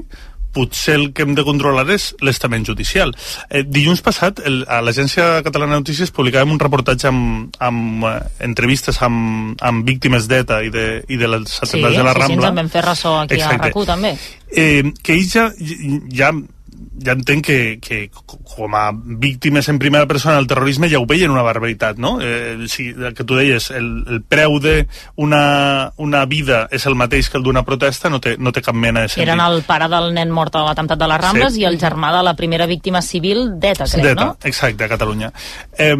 potser el que hem de controlar és l'estament judicial. Eh, dilluns passat, el, a l'Agència Catalana de Notícies publicàvem un reportatge amb, amb eh, entrevistes amb, amb víctimes d'ETA i, de, i de les atemptats sí, de la Rambla. Sí, sí, ens en vam fer ressò aquí Exacte. a RAC1 també. Eh, que ells ja, ja ja entenc que, que com a víctimes en primera persona del terrorisme ja ho veien una barbaritat, no? Eh, si, el que tu deies, el, el preu d'una una vida és el mateix que el d'una protesta, no té, no té cap mena de sentit. Eren el pare del nen mort a l'atemptat de les Rambles sí. i el germà de la primera víctima civil d'ETA, crec, no? exacte, a Catalunya. Eh,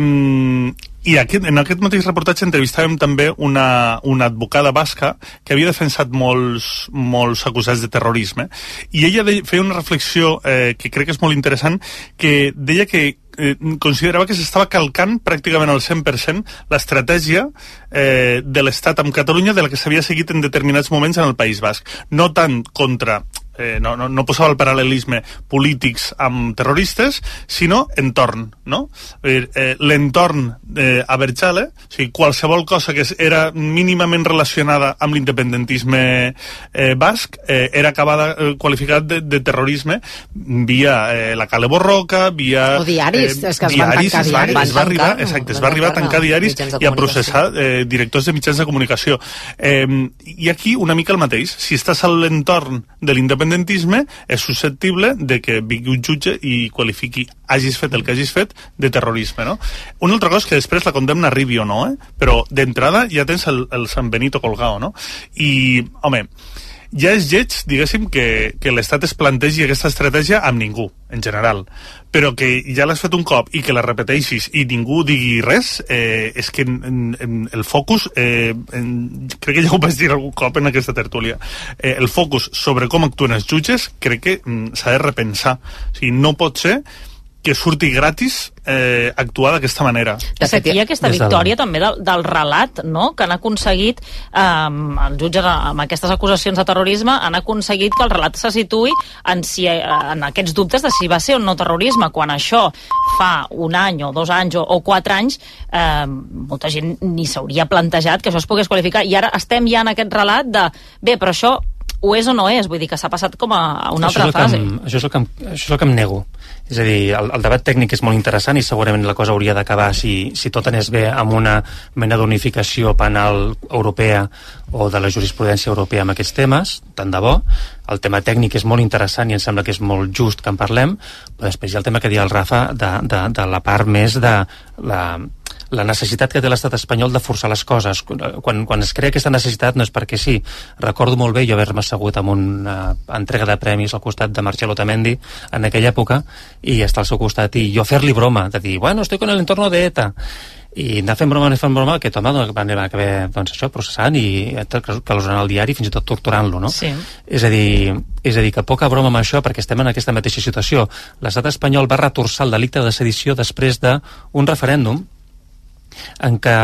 i aquest, en aquest mateix reportatge entrevistàvem també una, una advocada basca que havia defensat molts, molts acusats de terrorisme i ella de, feia una reflexió eh, que crec que és molt interessant que deia que eh, considerava que s'estava calcant pràcticament al 100% l'estratègia eh, de l'Estat amb Catalunya de la que s'havia seguit en determinats moments en el País Basc. No tant contra eh, no, no, no posava el paral·lelisme polítics amb terroristes, sinó entorn, no? Eh, L'entorn eh, a Berchale, o sigui, qualsevol cosa que era mínimament relacionada amb l'independentisme eh, basc eh, era acabada eh, qualificat de, de terrorisme via eh, la Cale Borroca, via... O diaris, eh, és que es diaris, van tancar es va, diaris. Es va, arribar, exacte, es va arribar a tancar diaris i a processar eh, directors de mitjans de comunicació. Eh, I aquí una mica el mateix. Si estàs a l'entorn de l'independentisme l'independentisme és susceptible de que vingui un jutge i qualifiqui hagis fet el que hagis fet de terrorisme, no? Una altra cosa que després la condemna arribi o no, eh? però d'entrada ja tens el, el San Benito colgado, no? I, home, ja és lleig, diguéssim, que, que l'Estat es plantegi aquesta estratègia amb ningú, en general. Però que ja l'has fet un cop i que la repeteixis i ningú digui res, eh, és que en, en, el focus, eh, en, crec que ja ho vaig dir algun cop en aquesta tertúlia, eh, el focus sobre com actuen els jutges crec que mm, s'ha de repensar. O sigui, no pot ser que surti gratis eh, actuar d'aquesta manera. De fet, hi ha aquesta victòria també del, del relat, no?, que han aconseguit, eh, els jutges amb aquestes acusacions de terrorisme, han aconseguit que el relat se situï en, si, eh, en aquests dubtes de si va ser o no terrorisme, quan això fa un any o dos anys o, o quatre anys, eh, molta gent ni s'hauria plantejat que això es pogués qualificar, i ara estem ja en aquest relat de, bé, però això ho és o no és, vull dir que s'ha passat com a una això altra fase. Em, això, és el que em, això és el que em nego. És a dir, el, el debat tècnic és molt interessant i segurament la cosa hauria d'acabar si, si tot anés bé amb una mena d'unificació penal europea o de la jurisprudència europea amb aquests temes, tant de bo. El tema tècnic és molt interessant i em sembla que és molt just que en parlem, però després hi ha el tema que deia el Rafa de, de, de la part més de la, la necessitat que té l'estat espanyol de forçar les coses. Quan, quan es crea aquesta necessitat no és perquè sí. Recordo molt bé jo haver-me assegut amb una entrega de premis al costat de Marcelo Tamendi en aquella època i estar al seu costat i jo fer-li broma, de dir, bueno, estoy con el entorno de ETA i anar fent broma, anar fent broma, que home doncs, van acabar doncs, això, processant i calosant el diari, fins i tot torturant-lo, no? Sí. És a, dir, és a dir, que poca broma amb això, perquè estem en aquesta mateixa situació. L'estat espanyol va retorçar el delicte de sedició després d'un referèndum en què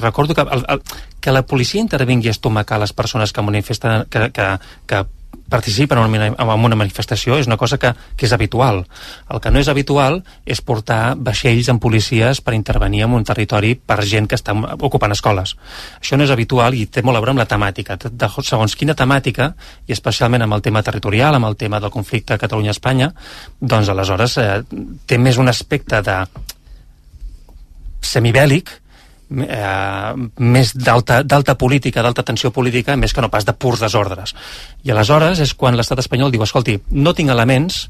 recordo que, el, el, que la policia intervingui a estomacar les persones que manifesten que, que, que participen en una, en una manifestació és una cosa que, que és habitual. El que no és habitual és portar vaixells amb policies per intervenir en un territori per gent que està ocupant escoles. Això no és habitual i té molt a veure amb la temàtica. De, segons quina temàtica, i especialment amb el tema territorial, amb el tema del conflicte Catalunya-Espanya, doncs aleshores eh, té més un aspecte de semibèl·lic, eh, més d'alta política, d'alta tensió política, més que no pas de purs desordres. I aleshores és quan l'estat espanyol diu, escolti, no tinc elements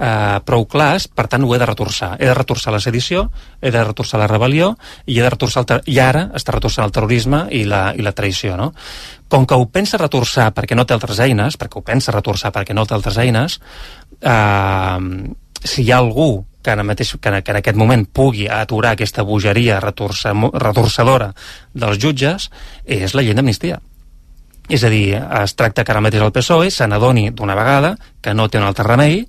eh, prou clars, per tant ho he de retorçar. He de retorçar la sedició, he de retorçar la rebel·lió i he de retorçar el i ara està retorçant el terrorisme i la, i la traïció. No? Com que ho pensa retorçar perquè no té altres eines, perquè ho pensa retorçar perquè no té altres eines, eh, si hi ha algú que, ara mateix, que, en, que en aquest moment pugui aturar aquesta bogeria retorçadora dels jutges és la llei d'amnistia. És a dir, es tracta que ara mateix el PSOE se n'adoni d'una vegada que no té un altre remei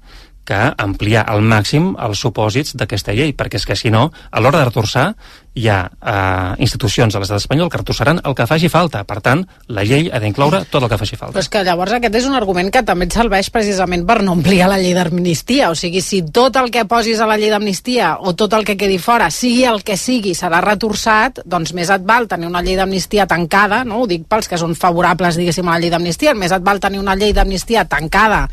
que ampliar al màxim els supòsits d'aquesta llei, perquè és que si no, a l'hora de retorçar, hi ha eh, institucions de l'estat espanyol que retorçaran el que faci falta. Per tant, la llei ha d'incloure tot el que faci falta. Però és que llavors aquest és un argument que també et serveix precisament per no ampliar la llei d'amnistia. O sigui, si tot el que posis a la llei d'amnistia o tot el que quedi fora, sigui el que sigui, serà retorçat, doncs més et val tenir una llei d'amnistia tancada, no? ho dic pels que són favorables, diguéssim, a la llei d'amnistia, més et val tenir una llei d'amnistia tancada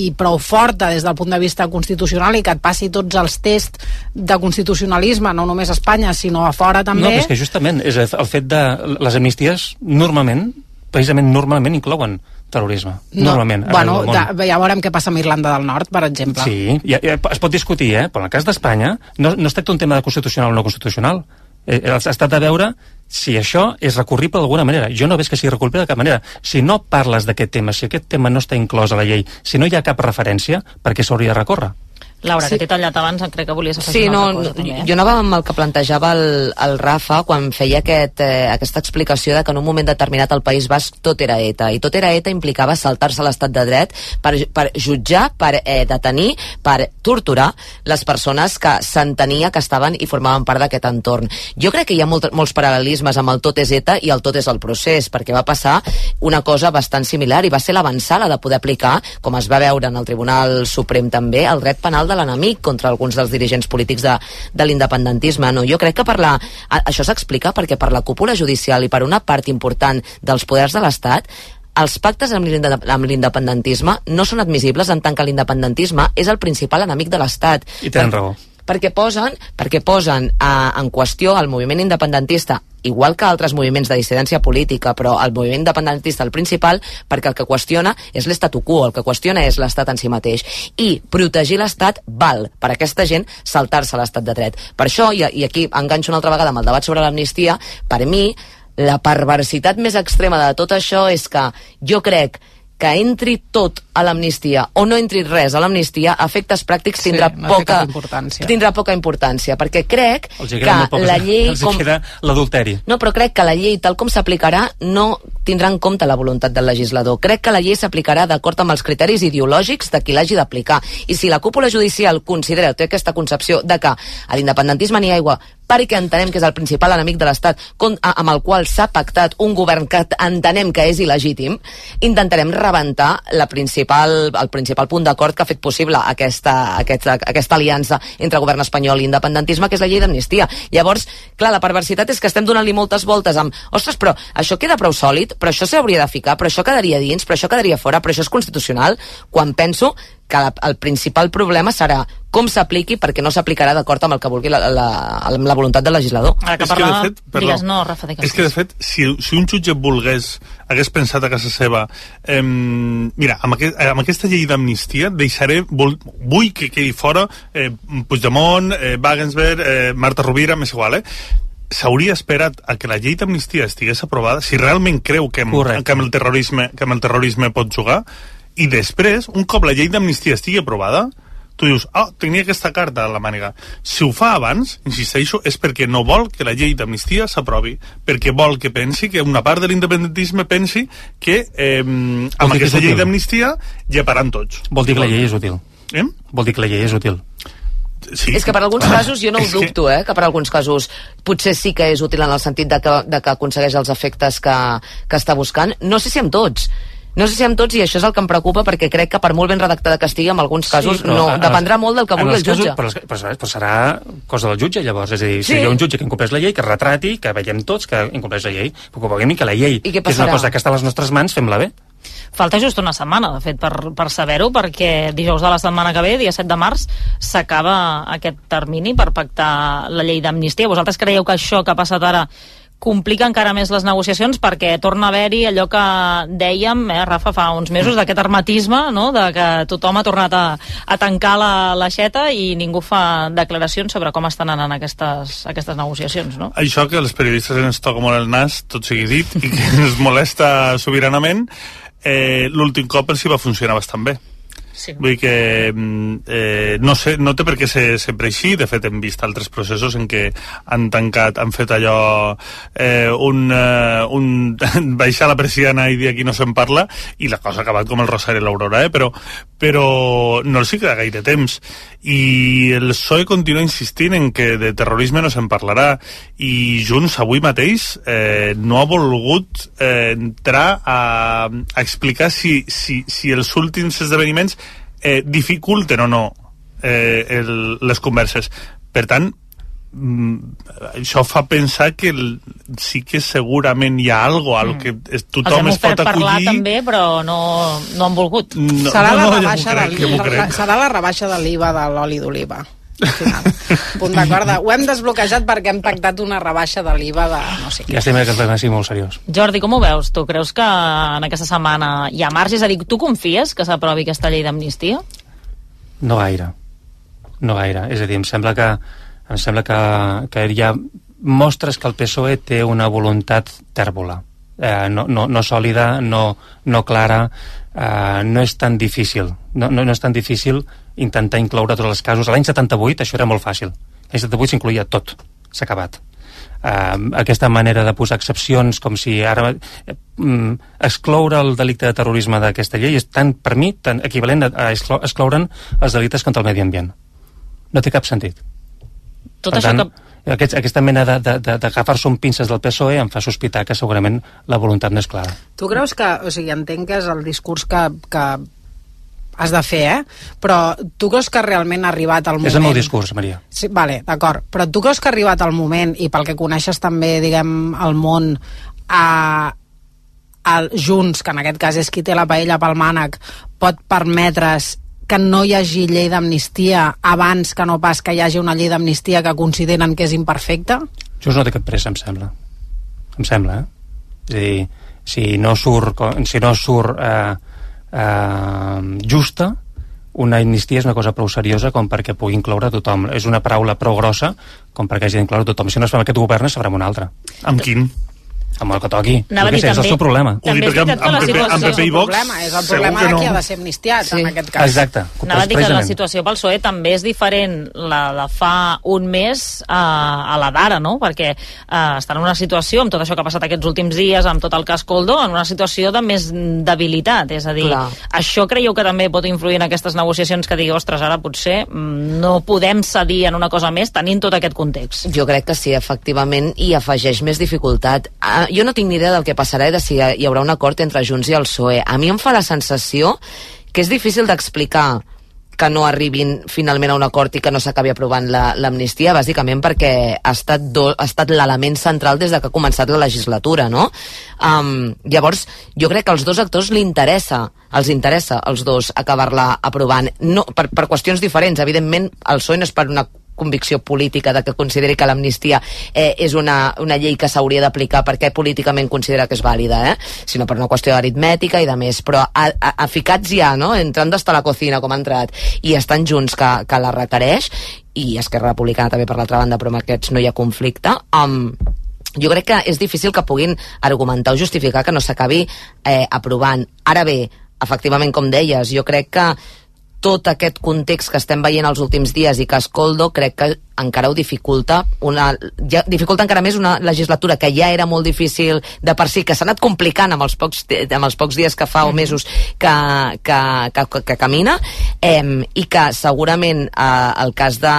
i prou forta des del punt de vista constitucional i que et passi tots els tests de constitucionalisme, no només a Espanya, sinó a fora també... No, és que justament és el fet de... Les amnisties normalment, precisament normalment inclouen terrorisme, no, normalment. Bueno, da, ja veurem què passa amb Irlanda del Nord, per exemple. Sí, ja, ja, es pot discutir, eh? però en el cas d'Espanya no, no es tracta un tema de constitucional o no constitucional, eh, ha estat de veure si això és recurrible d'alguna manera. Jo no veig que sigui recurrible de cap manera. Si no parles d'aquest tema, si aquest tema no està inclòs a la llei, si no hi ha cap referència, per què s'hauria de recórrer? Laura, sí. que t'he tallat abans, crec que volies afegir sí, una no, cosa, també. Eh? Jo anava amb el que plantejava el, el Rafa quan feia aquest, eh, aquesta explicació de que en un moment determinat al País Basc tot era ETA, i tot era ETA implicava saltar-se l'estat de dret per, per jutjar, per eh, detenir, per torturar les persones que s'entenia que estaven i formaven part d'aquest entorn. Jo crec que hi ha molt, molts paral·lelismes amb el tot és ETA i el tot és el procés, perquè va passar una cosa bastant similar i va ser l'avançada de poder aplicar, com es va veure en el Tribunal Suprem també, el dret penal de de l'enemic contra alguns dels dirigents polítics de, de l'independentisme. No? Jo crec que per la, això s'explica perquè per la cúpula judicial i per una part important dels poders de l'Estat els pactes amb l'independentisme no són admissibles en tant que l'independentisme és el principal enemic de l'Estat. I tenen raó perquè posen, perquè posen eh, en qüestió el moviment independentista igual que altres moviments de dissidència política, però el moviment independentista el principal, perquè el que qüestiona és l'estatu quo, el que qüestiona és l'estat en si mateix. I protegir l'estat val per aquesta gent saltar-se l'estat de dret. Per això, i, i aquí enganxo una altra vegada amb el debat sobre l'amnistia, per mi la perversitat més extrema de tot això és que jo crec que entri tot a l'amnistia o no entri res a l'amnistia, a efectes pràctics Sí, tindrà, té poca, importància. tindrà poca importància, perquè crec que la llei... els hi queda l'adulteri. No, però crec que la llei, tal com s'aplicarà, no tindrà en compte la voluntat del legislador. Crec que la llei s'aplicarà d'acord amb els criteris ideològics de qui l'hagi d'aplicar. I si la cúpula judicial considera, té aquesta concepció de que a l'independentisme n'hi ha aigua perquè entenem que és el principal enemic de l'Estat amb el qual s'ha pactat un govern que entenem que és il·legítim, intentarem rebentar la principal, el principal punt d'acord que ha fet possible aquesta, aquesta, aquesta aliança entre govern espanyol i independentisme, que és la llei d'amnistia. Llavors, clar, la perversitat és que estem donant-li moltes voltes amb ostres, però això queda prou sòlid, però això s'hauria de ficar, però això quedaria dins, però això quedaria fora, però això és constitucional, quan penso que la, el principal problema serà com s'apliqui perquè no s'aplicarà d'acord amb el que vulgui la, la, amb la voluntat del legislador. Ara que És que, de parlava... fet, perdó, Digues, no, Rafa, digues. és que, de fet, si, si un jutge volgués, hagués pensat a casa seva, eh, mira, amb, aquest, amb aquesta llei d'amnistia deixaré, vol, vull que quedi fora eh, Puigdemont, eh, Wagensberg, eh, Marta Rovira, m'és igual, eh? s'hauria esperat a que la llei d'amnistia estigués aprovada, si realment creu que amb, Correcte. que amb, el terrorisme, que amb el terrorisme pot jugar, i després, un cop la llei d'amnistia estigui aprovada, tu dius, ah, tenia aquesta carta a la màniga. Si ho fa abans, insisteixo, és perquè no vol que la llei d'amnistia s'aprovi, perquè vol que pensi, que una part de l'independentisme pensi que eh, amb és aquesta llei d'amnistia lleparan tots. Vol dir que la llei és útil. Eh? Vol dir que la llei és útil. Sí. És que per alguns casos jo no ho dubto, eh? que per alguns casos potser sí que és útil en el sentit de que, de que aconsegueix els efectes que, que està buscant. No sé si amb tots. No sé si amb tots, i això és el que em preocupa, perquè crec que per molt ben redactada que estigui, en alguns casos però no, en dependrà molt del que vulgui el jutge. Casos, però, però, però serà cosa del jutge, llavors. És a dir, si Sí. hi ha un jutge que incompleix la llei, que retrati, que veiem tots que incompleix la llei, però que veiem que la llei, que és una cosa que està a les nostres mans, fem-la bé. Falta just una setmana, de fet, per, per saber-ho, perquè dijous de la setmana que ve, dia 7 de març, s'acaba aquest termini per pactar la llei d'amnistia. Vosaltres creieu que això que ha passat ara complica encara més les negociacions perquè torna a haver-hi allò que dèiem, eh, Rafa, fa uns mesos, d'aquest hermetisme, no? de que tothom ha tornat a, a tancar la l'aixeta i ningú fa declaracions sobre com estan anant aquestes, aquestes negociacions, no? Això que als periodistes ens toca molt el nas, tot sigui dit, i que ens molesta sobiranament, eh, l'últim cop els hi va funcionar bastant bé. Sí. Vull dir que mm, eh, no, sé, no té per què ser sempre així, de fet hem vist altres processos en què han tancat, han fet allò eh, un, eh, un baixar la persiana i dir aquí no se'n parla i la cosa ha acabat com el Rosari i l'Aurora eh? però, però no els hi queda gaire temps i el PSOE continua insistint en que de terrorisme no se'n parlarà i Junts avui mateix eh, no ha volgut eh, entrar a, a explicar si, si, si els últims esdeveniments eh, dificulten o no eh, el, les converses. Per tant, això fa pensar que el, sí que segurament hi ha algo, algo que es, Els tothom es pot ofert parlar acollir. també, però no, no han volgut. No, serà, no, la no, rebaixa crec, de serà la rebaixa de l'IVA de l'oli d'oliva. al final. Punt d'acord. Ho hem desbloquejat perquè hem pactat una rebaixa de l'IVA de no sé què. Ja estem que el tema sigui molt seriós. Jordi, com ho veus? Tu creus que en aquesta setmana hi ha marge? És a dir, tu confies que s'aprovi aquesta llei d'amnistia? No gaire. No gaire. És a dir, em sembla que, em sembla que, que hi ha mostres que el PSOE té una voluntat tèrbola. Eh, no, no, no sòlida, no, no clara, eh, no és tan difícil. No, no, no és tan difícil intentar incloure tots els casos. L'any 78 això era molt fàcil. L'any 78 s'incluïa tot. S'ha acabat. Uh, aquesta manera de posar excepcions com si ara mm, excloure el delicte de terrorisme d'aquesta llei és tan, per mi, tan equivalent a, a exclo excloure'n els delictes contra el medi ambient. No té cap sentit. Tot per això tant, que... aquest, aquesta mena d'agafar-se un pinces del PSOE em fa sospitar que segurament la voluntat no és clara. Tu creus que, o sigui, entenc que és el discurs que, que has de fer, eh? Però tu creus que realment ha arribat el moment... És el meu discurs, Maria. Sí, vale, d'acord. Però tu creus que ha arribat el moment, i pel que coneixes també, diguem, el món, a, a Junts, que en aquest cas és qui té la paella pel mànec, pot permetre's que no hi hagi llei d'amnistia abans que no pas que hi hagi una llei d'amnistia que consideren que és imperfecta? Just no té cap pressa, em sembla. Em sembla, eh? És a dir, si no surt, si no surt eh, eh, justa, una amnistia és una cosa prou seriosa com perquè pugui incloure tothom. És una paraula prou grossa com perquè hagi d'incloure tothom. Si no es fa amb aquest govern, es farà amb un altre. Amb quin? Amb el que toqui. Anava a Jo què sé, és el seu problema. Ho També dic és perquè veritat que amb la PP situació... amb PP i el Vox problema, és el problema que de no. qui ha de ser amnistiat, Sí. en aquest cas. Exacte. Anava a dir que la situació pel PSOE també és diferent la de fa un mes a, a la d'ara, no? Perquè eh, estan en una situació, amb tot això que ha passat aquests últims dies, amb tot el cas Coldo, en una situació de més debilitat. És a dir, Clar. això creieu que també pot influir en aquestes negociacions que digui, ostres, ara potser mm, no podem cedir en una cosa més tenint tot aquest context. Jo crec que sí, efectivament, i afegeix més dificultat. Jo no tinc ni idea del que passarà i de si hi haurà un acord entre Junts i el PSOE. A mi em fa la sensació que és difícil d'explicar que no arribin finalment a un acord i que no s'acabi aprovant la- l'amnistia, bàsicament perquè ha estat, do, ha estat l'element central des de que ha començat la legislatura, no? Um, llavors, jo crec que als dos actors li interessa, els interessa als dos acabar-la aprovant, no, per, per qüestions diferents. Evidentment, el PSOE no és per una convicció política de que consideri que l'amnistia eh, és una, una llei que s'hauria d'aplicar perquè políticament considera que és vàlida, eh? sinó per una qüestió aritmètica i de més, però a, a, a ficats ja, no? entrant d'estar a la cocina com ha entrat, i estan junts que, que la requereix, i Esquerra Republicana també per l'altra banda, però amb aquests no hi ha conflicte, um, jo crec que és difícil que puguin argumentar o justificar que no s'acabi eh, aprovant. Ara bé, efectivament, com deies, jo crec que tot aquest context que estem veient els últims dies i que Escoldo crec que encara ho dificulta una, ja, dificulta encara més una legislatura que ja era molt difícil de per si, que s'ha anat complicant amb els pocs, amb els pocs dies que fa o mesos que, que, que, que, que camina eh, i que segurament eh, el cas de,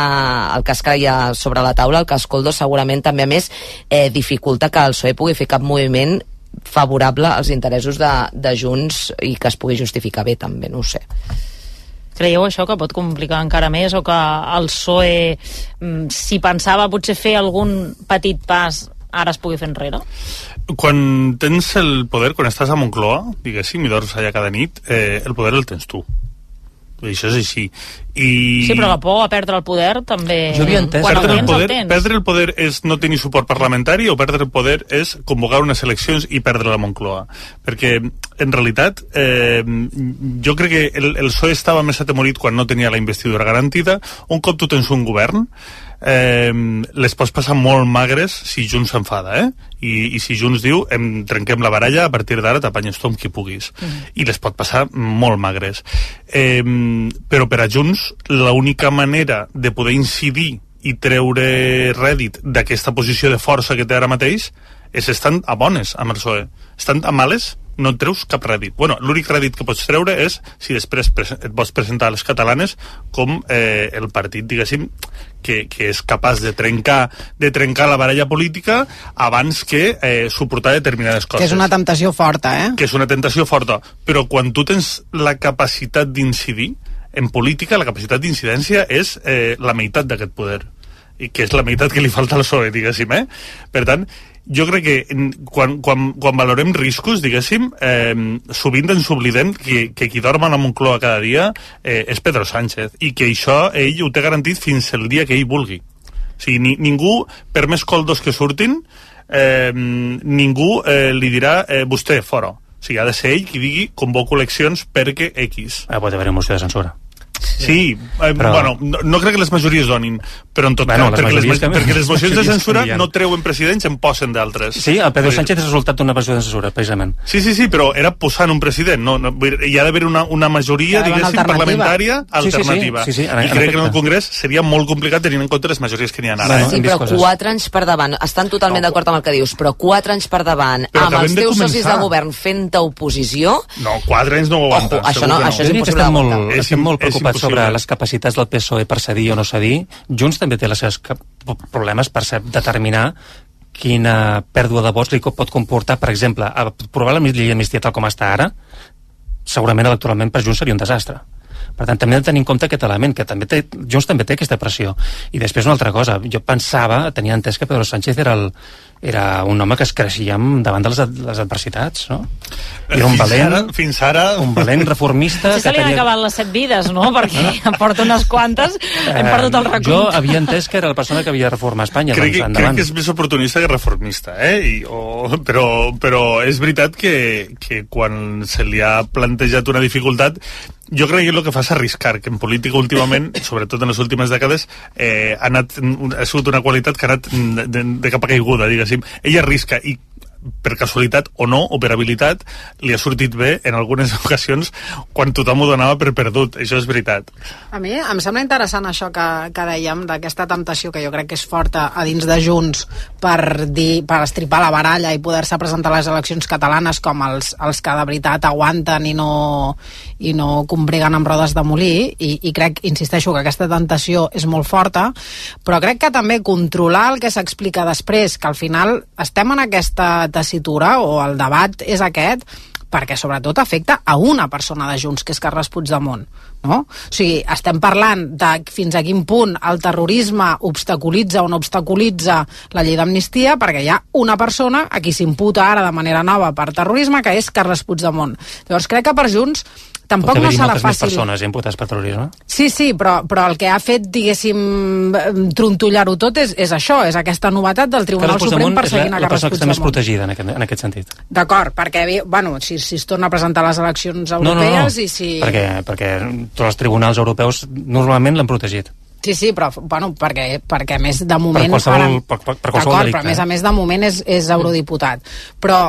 el cas que hi ha sobre la taula, el cas Coldo segurament també a més eh, dificulta que el PSOE pugui fer cap moviment favorable als interessos de, de Junts i que es pugui justificar bé també, no ho sé. Creieu això que pot complicar encara més o que el PSOE, mm, si pensava potser fer algun petit pas, ara es pugui fer enrere? Quan tens el poder, quan estàs a Moncloa, diguéssim, i dors allà cada nit, eh, el poder el tens tu. Això és així. I... Sí, però la por a perdre el poder també... Jo havia entès- Quan el Perdre el, poder, el tens. perdre el poder és no tenir suport parlamentari o perdre el poder és convocar unes eleccions i perdre la Moncloa. Perquè, en realitat, eh, jo crec que el, el PSOE estava més atemorit quan no tenia la investidura garantida. Un cop tu tens un govern, eh, les pots passar molt magres si Junts s'enfada, eh? I, I si Junts diu, em trenquem la baralla, a partir d'ara t'apanyes tu amb qui puguis. I les pot passar molt magres. Eh, però per a Junts, l'única manera de poder incidir i treure rèdit d'aquesta posició de força que té ara mateix és estant a bones amb el PSOE. Estant a males, no et treus cap rèdit. Bueno, l'únic rèdit que pots treure és si després et vols presentar a les catalanes com eh, el partit, diguéssim, que, que és capaç de trencar, de trencar la baralla política abans que eh, suportar determinades coses Que és una temptació forta, eh? que és una tentació forta, però quan tu tens la capacitat d'incidir, en política la capacitat d'incidència és eh, la meitat d'aquest poder i que és la meitat que li falta al PSOE, diguéssim, eh? Per tant, jo crec que quan, quan, quan valorem riscos, diguéssim, eh, sovint ens oblidem que, que qui dorm a la Moncloa cada dia eh, és Pedro Sánchez i que això ell ho té garantit fins el dia que ell vulgui. O sigui, ni, ningú, per més coldos que surtin, eh, ningú eh, li dirà eh, vostè, fora. O sigui, ha de ser ell qui digui convoco eleccions perquè X. Ah, pot haver-hi moció de censura. Sí, eh, Però- bueno, no, no crec que les majories donin, però en tot Bueno, cas, les perquè les, canvien. perquè les mocions de censura canvien. no treuen presidents, en posen d'altres. Sí, el Pedro dir- Sánchez és resultat d'una moció de censura, precisament. Sí, sí, sí, però era posant un president. No, no, hi ha d'haver una, una majoria, una diguéssim, alternativa. parlamentària Sí, sí, sí. alternativa. Sí, sí, en- I en crec que en el efecte. Congrés seria molt complicat tenint en compte les majories que n'hi ha ara. Bueno, eh? Sí, però coses. quatre anys per davant. Estan totalment No, d'acord amb el que dius, però quatre anys per davant, Però amb els de teus socis de govern fent oposició, No, quatre anys no ho aguanta. Ojo, això no- això és impossible estem molt, d'aguantar. És molt és preocupats sobre impossible. les capacitats del PSOE per cedir o no cedir. Junts també té les seves problemes per determinar quina pèrdua de vots li pot comportar, per exemple, aprovar la llei d'amnistia tal com està ara, segurament electoralment per Junts seria un desastre. Per tant, també hem de tenir en compte aquest element, que també té, Junts també té aquesta pressió. I després una altra cosa, jo pensava, tenia entès que Pedro Sánchez era, el, era un home que es creixia davant de les, ad- les adversitats, no? Era un fins valent, Ara, fins ara... un valent reformista... Si se li han acabat les set vides, no? Perquè en porta unes quantes, hem perdut el Eh, recompte. Jo havia entès que era la persona que havia de reformar Espanya. crec, doncs, que, crec que és més oportunista que reformista, eh? I, o, però, però és veritat que, que quan se li ha plantejat una dificultat jo crec que el que fa és arriscar, que en política últimament, sobretot en les últimes dècades, eh, ha, anat, ha sigut una qualitat que ha anat de, de, de cap a caiguda, diguéssim. Ell arrisca i per casualitat o no, o per habilitat, li ha sortit bé en algunes ocasions quan tothom ho donava per perdut. Això és veritat. A mi em sembla interessant això que, que dèiem, d'aquesta temptació que jo crec que és forta a dins de Junts per, dir, per estripar la baralla i poder-se presentar a les eleccions catalanes com els, els que de veritat aguanten i no, i no combreguen amb rodes de molí i, i crec, insisteixo, que aquesta tentació és molt forta, però crec que també controlar el que s'explica després, que al final estem en aquesta tessitura o el debat és aquest, perquè sobretot afecta a una persona de Junts, que és Carles Puigdemont. No? O sigui, estem parlant de fins a quin punt el terrorisme obstaculitza o no obstaculitza la llei d'amnistia, perquè hi ha una persona a qui s'imputa ara de manera nova per terrorisme, que és Carles Puigdemont. Llavors crec que per Junts tampoc no serà fàcil. Més persones imputades per terrorisme. Sí, sí, però, però el que ha fet, diguéssim, trontollar-ho tot és, és això, és aquesta novetat del Tribunal Carles Suprem perseguint la, a Carles Puigdemont. La persona que està més protegida en aquest, en aquest sentit. D'acord, perquè, bueno, si, si es torna a presentar les eleccions No, no, no, europees i si... perquè, perquè tots els tribunals europeus normalment l'han protegit. Sí, sí, però, bueno, perquè, perquè a més de moment... qualsevol- per- per- per qualsevol D'acord, delicte, però a més eh? a més de moment és, és eurodiputat. Però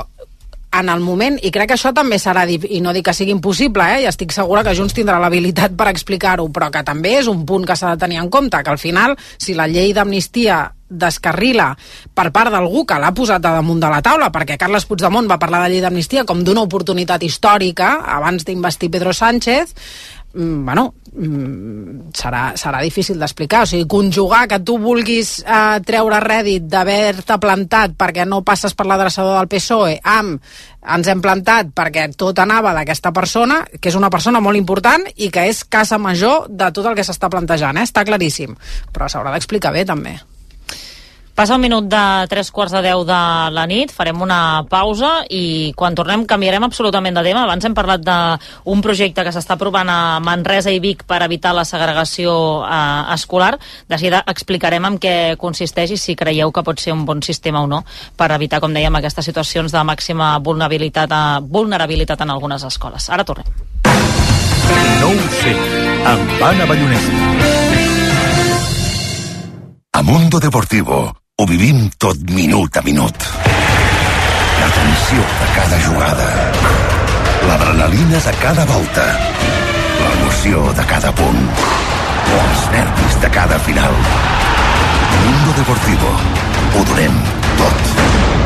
en el moment, i crec que això també serà, i no dic que sigui impossible, eh? i estic segura que Junts tindrà l'habilitat per explicar-ho, però que també és un punt que s'ha de tenir en compte, que al final, si la llei d'amnistia descarrila per part d'algú que l'ha posat a damunt de la taula, perquè Carles Puigdemont va parlar de llei d'amnistia com d'una oportunitat històrica abans d'investir Pedro Sánchez, bueno, mm, serà, serà difícil d'explicar. O sigui, conjugar que tu vulguis eh, treure rèdit d'haver-te plantat perquè no passes per l'adreçador del PSOE amb ens hem plantat perquè tot anava d'aquesta persona, que és una persona molt important i que és casa major de tot el que s'està plantejant, eh? està claríssim. Però s'haurà d'explicar bé, també. Passa un minut de tres quarts de deu de la nit, farem una pausa i quan tornem canviarem absolutament de tema. Abans hem parlat d'un projecte que s'està aprovant a Manresa i Vic per evitar la segregació eh, escolar. De seguida explicarem en què consisteix i si creieu que pot ser un bon sistema o no per evitar, com dèiem, aquestes situacions de màxima vulnerabilitat, a, vulnerabilitat en algunes escoles. Ara tornem. No ho sé, amb Anna Ballonesta. A Mundo Deportivo ho vivim tot minut a minut. La tensió de cada jugada. L'adrenalina de cada volta. L'emoció de cada punt. Els nervis de cada final. Mundo Deportivo. Ho donem tot.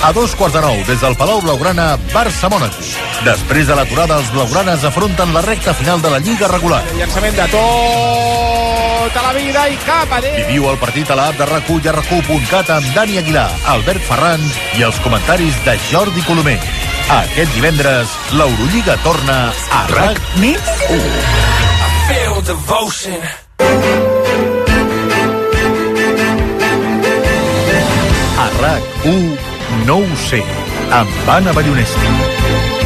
A dos quarts de nou, des del Palau Blaugrana, Barça-Mónaco. Després de l'aturada, els blaugranes afronten la recta final de la Lliga regular. Llançament de tota la vida i cap a dins. Viviu el partit a l'app de RAC1 i a RAC1.cat amb Dani Aguilar, Albert Ferran i els comentaris de Jordi Colomer. Aquest divendres, l'Eurolliga torna a RAC Més 1. Feel devotion. a RAC1 No ho sé, amb Anna Ballonesta.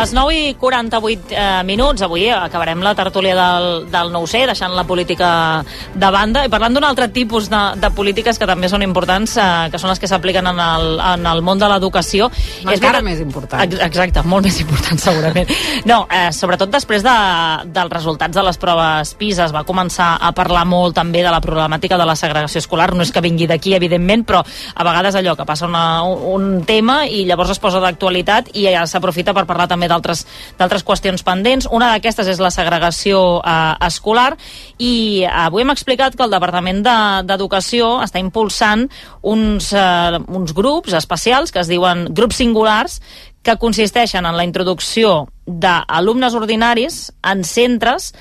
Les 9 i 48 eh, minuts, avui acabarem la tertúlia del, del nou c deixant la política de banda i parlant d'un altre tipus de, de polítiques que també són importants, eh, que són les que s'apliquen en, el, en el món de l'educació. Encara veritat- més important. Ex- Exacte, molt més important segurament. No, eh, sobretot després de, dels resultats de les proves PISA es va començar a parlar molt també de la problemàtica de la segregació escolar, no és que vingui d'aquí, evidentment, però a vegades allò que passa una, un, un tema i llavors es posa d'actualitat i ja s'aprofita per parlar també d'altres qüestions pendents. Una d'aquestes és la segregació eh, escolar i avui hem explicat que el Departament de- d'Educació està impulsant uns, eh, uns grups especials que es diuen grups singulars que consisteixen en la introducció d'alumnes ordinaris en centres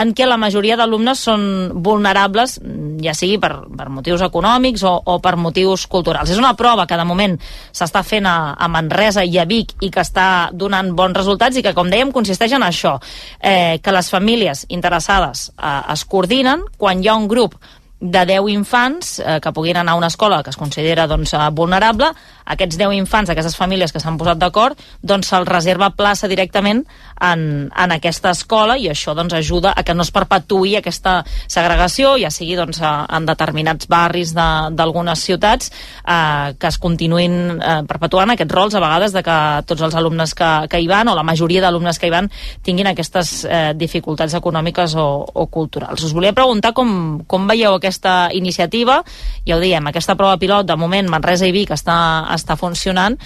en què la majoria d'alumnes són vulnerables, ja sigui per, per motius econòmics o, o per motius culturals. És una prova que de moment s'està fent a, a Manresa i a Vic i que està donant bons resultats i que, com dèiem, consisteix en això, eh, que les famílies interessades eh, es coordinen quan hi ha un grup de 10 infants eh, que puguin anar a una escola que es considera doncs, eh, vulnerable, aquests 10 infants, aquestes famílies que s'han posat d'acord, doncs se'ls reserva plaça directament en, en aquesta escola i això doncs, ajuda a que no es perpetuï aquesta segregació, ja sigui doncs, en determinats barris d'algunes ciutats, eh, que es continuïn eh, perpetuant aquests rols a vegades de que tots els alumnes que, que hi van o la majoria d'alumnes que hi van tinguin aquestes eh, dificultats econòmiques o, o culturals. Us volia preguntar com, com veieu aquesta iniciativa, ja ho diem, aquesta prova pilot de moment Manresa i Vic està, està funcionant,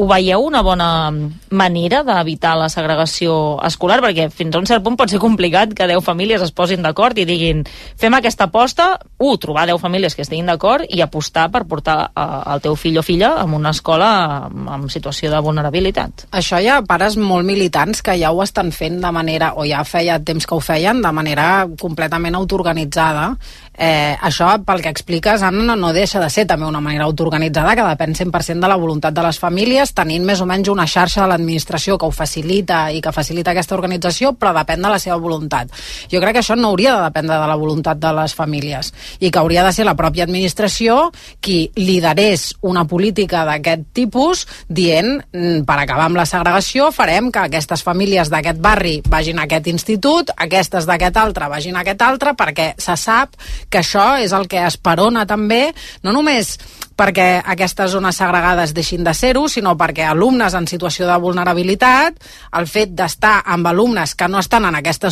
ho veieu una bona manera d'evitar la segregació escolar? Perquè fins a un cert punt pot ser complicat que 10 famílies es posin d'acord i diguin fem aquesta aposta, un, trobar 10 famílies que estiguin d'acord i apostar per portar eh, el teu fill o filla en una escola en situació de vulnerabilitat. Això hi ha pares molt militants que ja ho estan fent de manera, o ja feia temps que ho feien, de manera completament autoorganitzada Eh, això, pel que expliques, Anna, no deixa de ser també una manera autoorganitzada que depèn 100% de la voluntat de les famílies, tenint més o menys una xarxa de l'administració que ho facilita i que facilita aquesta organització, però depèn de la seva voluntat. Jo crec que això no hauria de dependre de la voluntat de les famílies i que hauria de ser la pròpia administració qui liderés una política d'aquest tipus dient, mm, per acabar amb la segregació, farem que aquestes famílies d'aquest barri vagin a aquest institut, aquestes d'aquest altre vagin a aquest altre, perquè se sap que això és el que esperona també, no només perquè aquestes zones segregades deixin de ser-ho, sinó perquè alumnes en situació de vulnerabilitat, el fet d'estar amb alumnes que no estan en aquesta,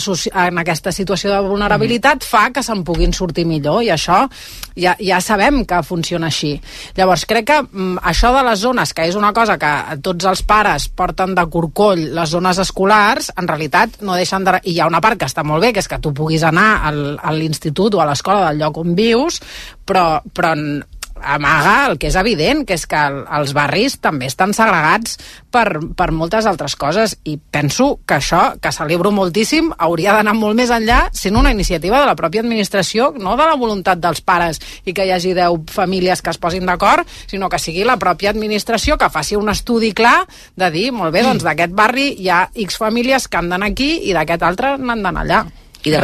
en aquesta situació de vulnerabilitat mm. fa que se'n puguin sortir millor, i això ja, ja sabem que funciona així. Llavors, crec que mm, això de les zones, que és una cosa que tots els pares porten de corcoll, les zones escolars, en realitat no deixen de... I hi ha una part que està molt bé, que és que tu puguis anar al, a l'institut o a l'escola del lloc on vius, però, però amaga el que és evident, que és que el, els barris també estan segregats per, per moltes altres coses i penso que això, que celebro moltíssim, hauria d'anar molt més enllà sent una iniciativa de la pròpia administració, no de la voluntat dels pares i que hi hagi 10 famílies que es posin d'acord, sinó que sigui la pròpia administració que faci un estudi clar de dir, molt bé, doncs d'aquest barri hi ha X famílies que han d'anar aquí i d'aquest altre n'han d'anar allà. I de,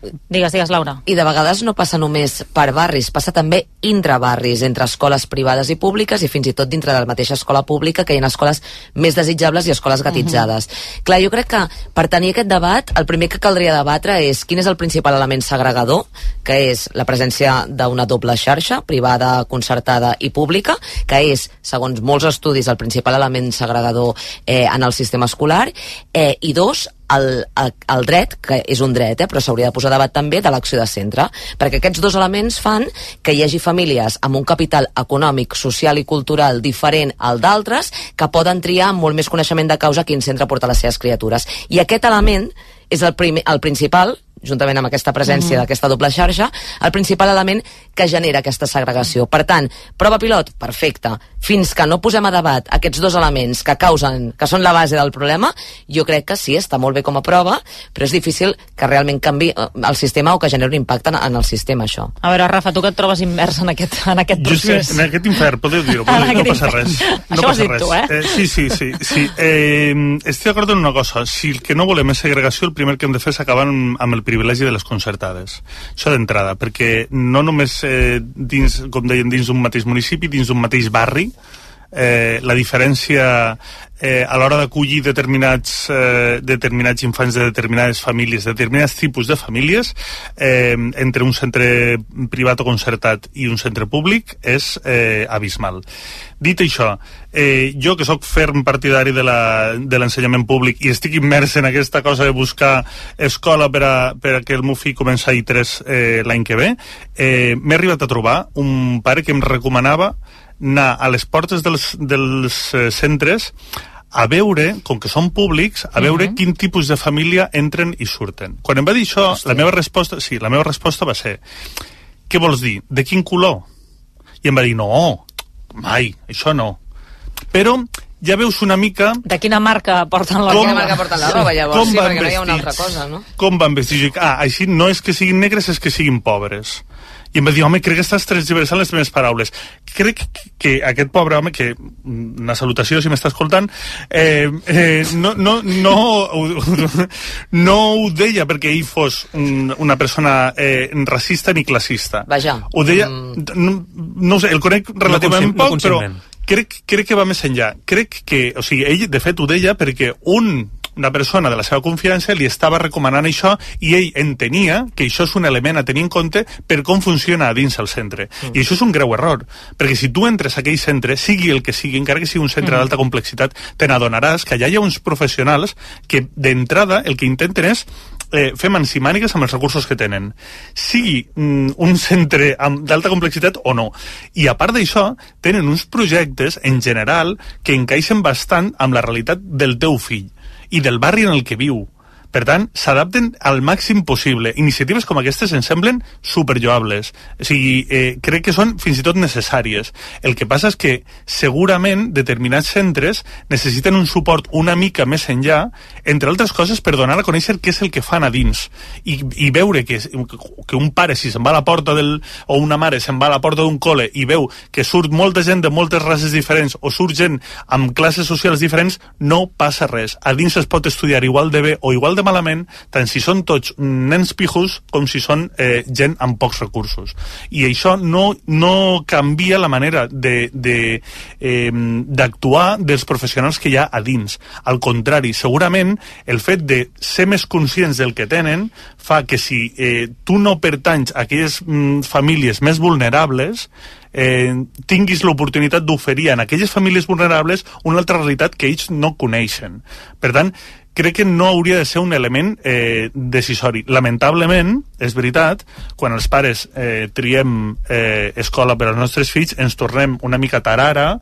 Digues, digues, Laura. I de vegades no passa només per barris, passa també intrabarris, entre escoles privades i públiques i fins i tot dintre de la mateixa escola pública, que hi ha escoles més desitjables i escoles gatitzades. Uh -huh. Clar, jo crec que per tenir aquest debat, el primer que caldria debatre és quin és el principal element segregador, que és la presència d'una doble xarxa, privada, concertada i pública, que és, segons molts estudis, el principal element segregador eh, en el sistema escolar, eh, i dos, el, el, el dret, que és un dret, eh, però s'hauria de posar debat també de l'acció de centre, perquè aquests dos elements fan que hi hagi famílies amb un capital econòmic, social i cultural diferent al d'altres, que poden triar amb molt més coneixement de causa quin centre porta les seves criatures. I aquest element és el, primer, el principal juntament amb aquesta presència mm. d'aquesta doble xarxa, el principal element que genera aquesta segregació. Per tant, prova pilot, perfecte. Fins que no posem a debat aquests dos elements que causen, que són la base del problema, jo crec que sí, està molt bé com a prova, però és difícil que realment canvi eh, el sistema o que generi un impacte en, en el sistema, això. A veure, Rafa, tu que et trobes immers en aquest, en aquest procés. Sé, en aquest infern, podeu dir-ho, no passa res. No això passa res. Tu, eh? eh? Sí, sí, sí. sí. Eh, estic d'acord en una cosa, si el que no volem és segregació, el primer que hem de fer és acabar amb, amb el privilegi de les concertades. Això d'entrada, perquè no només eh, dins, com deien, dins d'un mateix municipi, dins d'un mateix barri, eh, la diferència eh, a l'hora d'acollir determinats, eh, determinats infants de determinades famílies, de determinats tipus de famílies, eh, entre un centre privat o concertat i un centre públic és eh, abismal. Dit això, eh, jo que sóc ferm partidari de l'ensenyament públic i estic immers en aquesta cosa de buscar escola per a, per a que el meu fill comenci a I3 eh, l'any que ve, eh, m'he arribat a trobar un pare que em recomanava anar a les portes dels, dels eh, centres a veure, com que són públics, a veure uh. -huh. quin tipus de família entren i surten. Quan em va dir això, Hòstia. la meva resposta, sí, la meva resposta va ser què vols dir? De quin color? I em va dir, no, mai, això no. Però ja veus una mica... De quina marca porten la quina marca porten la roba, llavors, com sí, perquè no hi ha una altra cosa, no? Com van vestits? Ah, així no és que siguin negres, és que siguin pobres. I em va dir, home, crec que estàs transversant les meves paraules. Crec que aquest pobre home, que una salutació si m'està escoltant, eh, eh, no, no, no, no ho deia perquè ell fos un, una persona eh, racista ni classista. Vaja. Ho deia, Mm. no, no sé, el conec relativament no poc, però conscientment. crec, crec que va més enllà. Crec que, o sigui, ell de fet ho deia perquè un una persona de la seva confiança li estava recomanant això i ell entenia que això és un element a tenir en compte per com funciona a dins el centre. Mm. I això és un greu error, perquè si tu entres a aquell centre, sigui el que sigui, encara que sigui un centre mm. d'alta complexitat, te n'adonaràs que allà hi ha uns professionals que d'entrada el que intenten és eh, fer mans i mànigues amb els recursos que tenen. Sigui mm, un centre d'alta complexitat o no. I a part d'això, tenen uns projectes, en general, que encaixen bastant amb la realitat del teu fill i del barri en el que viu. Per tant, s'adapten al màxim possible. Iniciatives com aquestes em semblen superlloables. O sigui, eh, crec que són fins i tot necessàries. El que passa és que segurament determinats centres necessiten un suport una mica més enllà, entre altres coses per donar a conèixer què és el que fan a dins i, i veure que, que un pare si se'n va a la porta del, o una mare se'n va a la porta d'un col·le i veu que surt molta gent de moltes races diferents o surt gent amb classes socials diferents, no passa res. A dins es pot estudiar igual de bé o igual de malament, tant si són tots nens pijos com si són eh, gent amb pocs recursos. I això no, no canvia la manera de, de, eh, d'actuar dels professionals que hi ha a dins. Al contrari, segurament el fet de ser més conscients del que tenen fa que si eh, tu no pertanys a aquelles mm, famílies més vulnerables, eh, tinguis l'oportunitat d'oferir en aquelles famílies vulnerables una altra realitat que ells no coneixen. Per tant, crec que no hauria de ser un element eh, decisori. Lamentablement, és veritat, quan els pares eh, triem eh, escola per als nostres fills, ens tornem una mica tarara,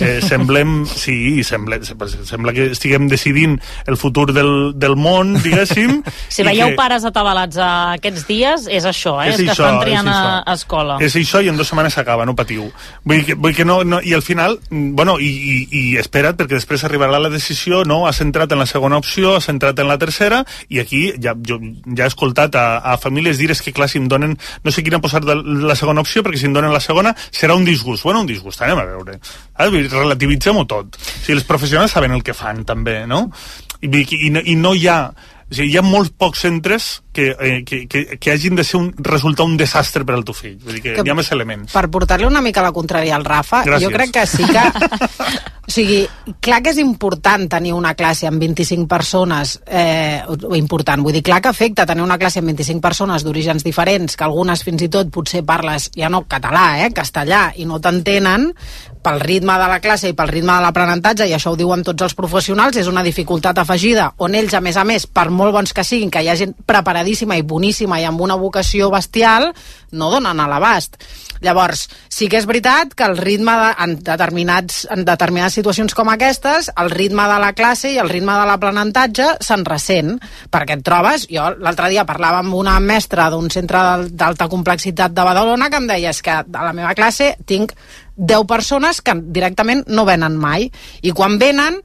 eh, semblem, sí, sembla, sembla que estiguem decidint el futur del, del món, diguéssim. Si veieu que- pares atabalats eh, aquests dies, és això, eh? És, que això, estan triant és a, això. a escola. És això i en dues setmanes s'acaba, no patiu. Vull dir que, vull dir que no, no, I al final, mm, bueno, i, i, i espera't, perquè després arribarà la decisió, no? Has entrat en la segona opció, has entrat en la tercera, i aquí ja, jo ja he escoltat a, a famílies dir és que clar, si em donen, no sé quina posar de la segona opció, perquè si em donen la segona serà un disgust. Bueno, un disgust, anem a veure. Dir, relativitzem-ho tot. O sigui, els professionals saben el que fan, també, no? I, i, i no hi ha o sigui, hi ha molts pocs centres que, eh, que, que, que hagin de ser un, resultar un desastre per al teu fill. Vull dir que, Que- hi ha més elements. Per portar-li una mica la contrària al Rafa, Gràcies. jo crec que sí que... O sigui, clar que és important tenir una classe amb 25 persones, eh, important, vull dir, clar que afecta tenir una classe amb 25 persones d'orígens diferents, que algunes fins i tot potser parles, ja no català, eh, castellà, i no t'entenen, pel ritme de la classe i pel ritme de l'aprenentatge, i això ho diuen tots els professionals, és una dificultat afegida, on ells, a més a més, per molt bons que siguin, que hi ha gent preparadíssima i boníssima i amb una vocació bestial, no donen a l'abast. Llavors, sí que és veritat que el ritme de, en, determinats, en determinades situacions com aquestes, el ritme de la classe i el ritme de l'aprenentatge se'n ressent, perquè et trobes... Jo l'altre dia parlava amb una mestra d'un centre d'al- d'alta complexitat de Badalona que em deia és que a la meva classe tinc 10 persones que directament no venen mai, i quan venen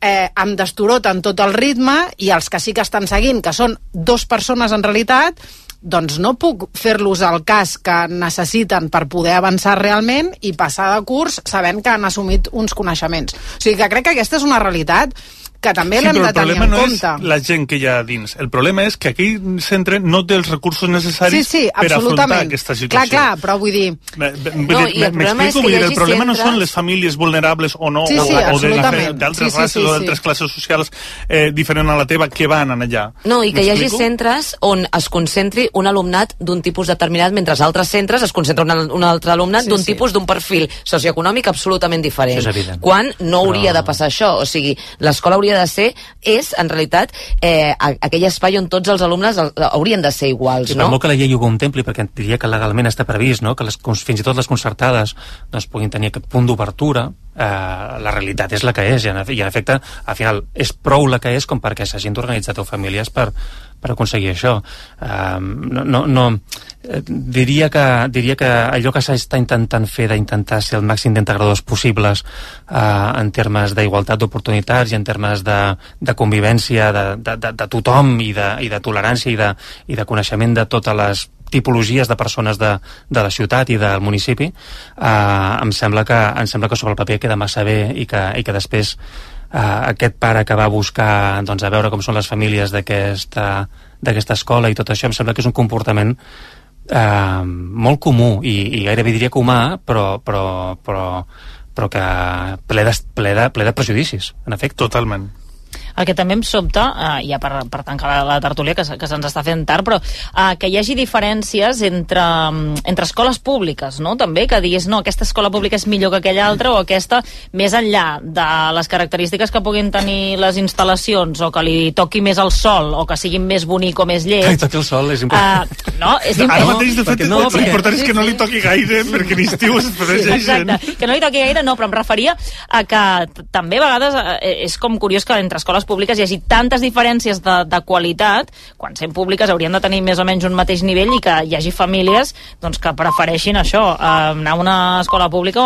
eh, em destoroten tot el ritme i els que sí que estan seguint, que són dos persones en realitat, doncs no puc fer-los el cas que necessiten per poder avançar realment i passar de curs sabent que han assumit uns coneixements. O sigui que crec que aquesta és una realitat que també l'hem però de el tenir problema en no compte. és la gent que hi ha dins. El problema és que aquell centre no té els recursos necessaris Sí, sí, per afrontar absolutament. aquesta Clar, situació. clar, però vull dir... Me- No, vull dir, i el me- problema és m'explico? que dir, el problema no centres- són les famílies vulnerables o no, Sí, sí, o, o de, la- absolutament. d'altres Sí, sí, races sí, o sí. d'altres classes socials eh, diferents a la teva que van allà. No, i que hi hagi centres on es concentri un alumnat d'un tipus determinat, mentre a altres centres es concentra un, un altre alumnat Sí, d'un sí. tipus d'un perfil socioeconòmic absolutament diferent. Quan no hauria Però- de passar això. O sigui, l'escola hauria de ser, és, en realitat, eh, aquell espai on tots els alumnes haurien de ser iguals, per no? molt que la llei ho contempli, perquè diria que legalment està previst, no? que les, fins i tot les concertades doncs, puguin tenir aquest punt d'obertura, eh, la realitat és la que és, i en, efe- i en efecte, al final, és prou la que és com perquè s'hagin d'organitzar teu famílies per, per aconseguir això. Eh, no, no, no, eh, diria, que, diria que allò que s'està intentant fer d'intentar ser el màxim d'integradors possibles eh, en termes d'igualtat d'oportunitats i en termes de, de convivència de, de, de, de tothom i de, i de tolerància i de, i de coneixement de totes les tipologies de persones de, de la ciutat i del municipi, eh, em, sembla que, em sembla que sobre el paper queda massa bé i que, i que després eh, aquest pare que va buscar doncs, a veure com són les famílies d'aquesta escola i tot això, em sembla que és un comportament eh, molt comú i, i gairebé diria que humà, però, però, però, però que ple de, ple, de, ple de prejudicis, en efecte. Totalment. El que també em sobta, eh, ja per, per tancar la, la tertúlia, que, que se'ns està fent tard, però eh, que hi hagi diferències entre, mm, entre escoles públiques, no? També, que diguis, no, aquesta escola pública és millor que aquella altra, o aquesta, més enllà de les característiques que puguin tenir les instal·lacions, o que li toqui més el sol, o que siguin més bonic o més Que li lleig... toqui el sol és important. Uh, no, és Ara important. mateix, de fet, no, no, l'important és que no li toqui gaire, perquè l'estiu es protegeix gent. Exacte, que no li toqui gaire, no, però em referia a que també a vegades eh, és com curiós que entre escoles públiques hi hagi tantes diferències de, de qualitat, quan sent públiques haurien de tenir més o menys un mateix nivell i que hi hagi famílies doncs, que prefereixin això, eh, anar a una escola pública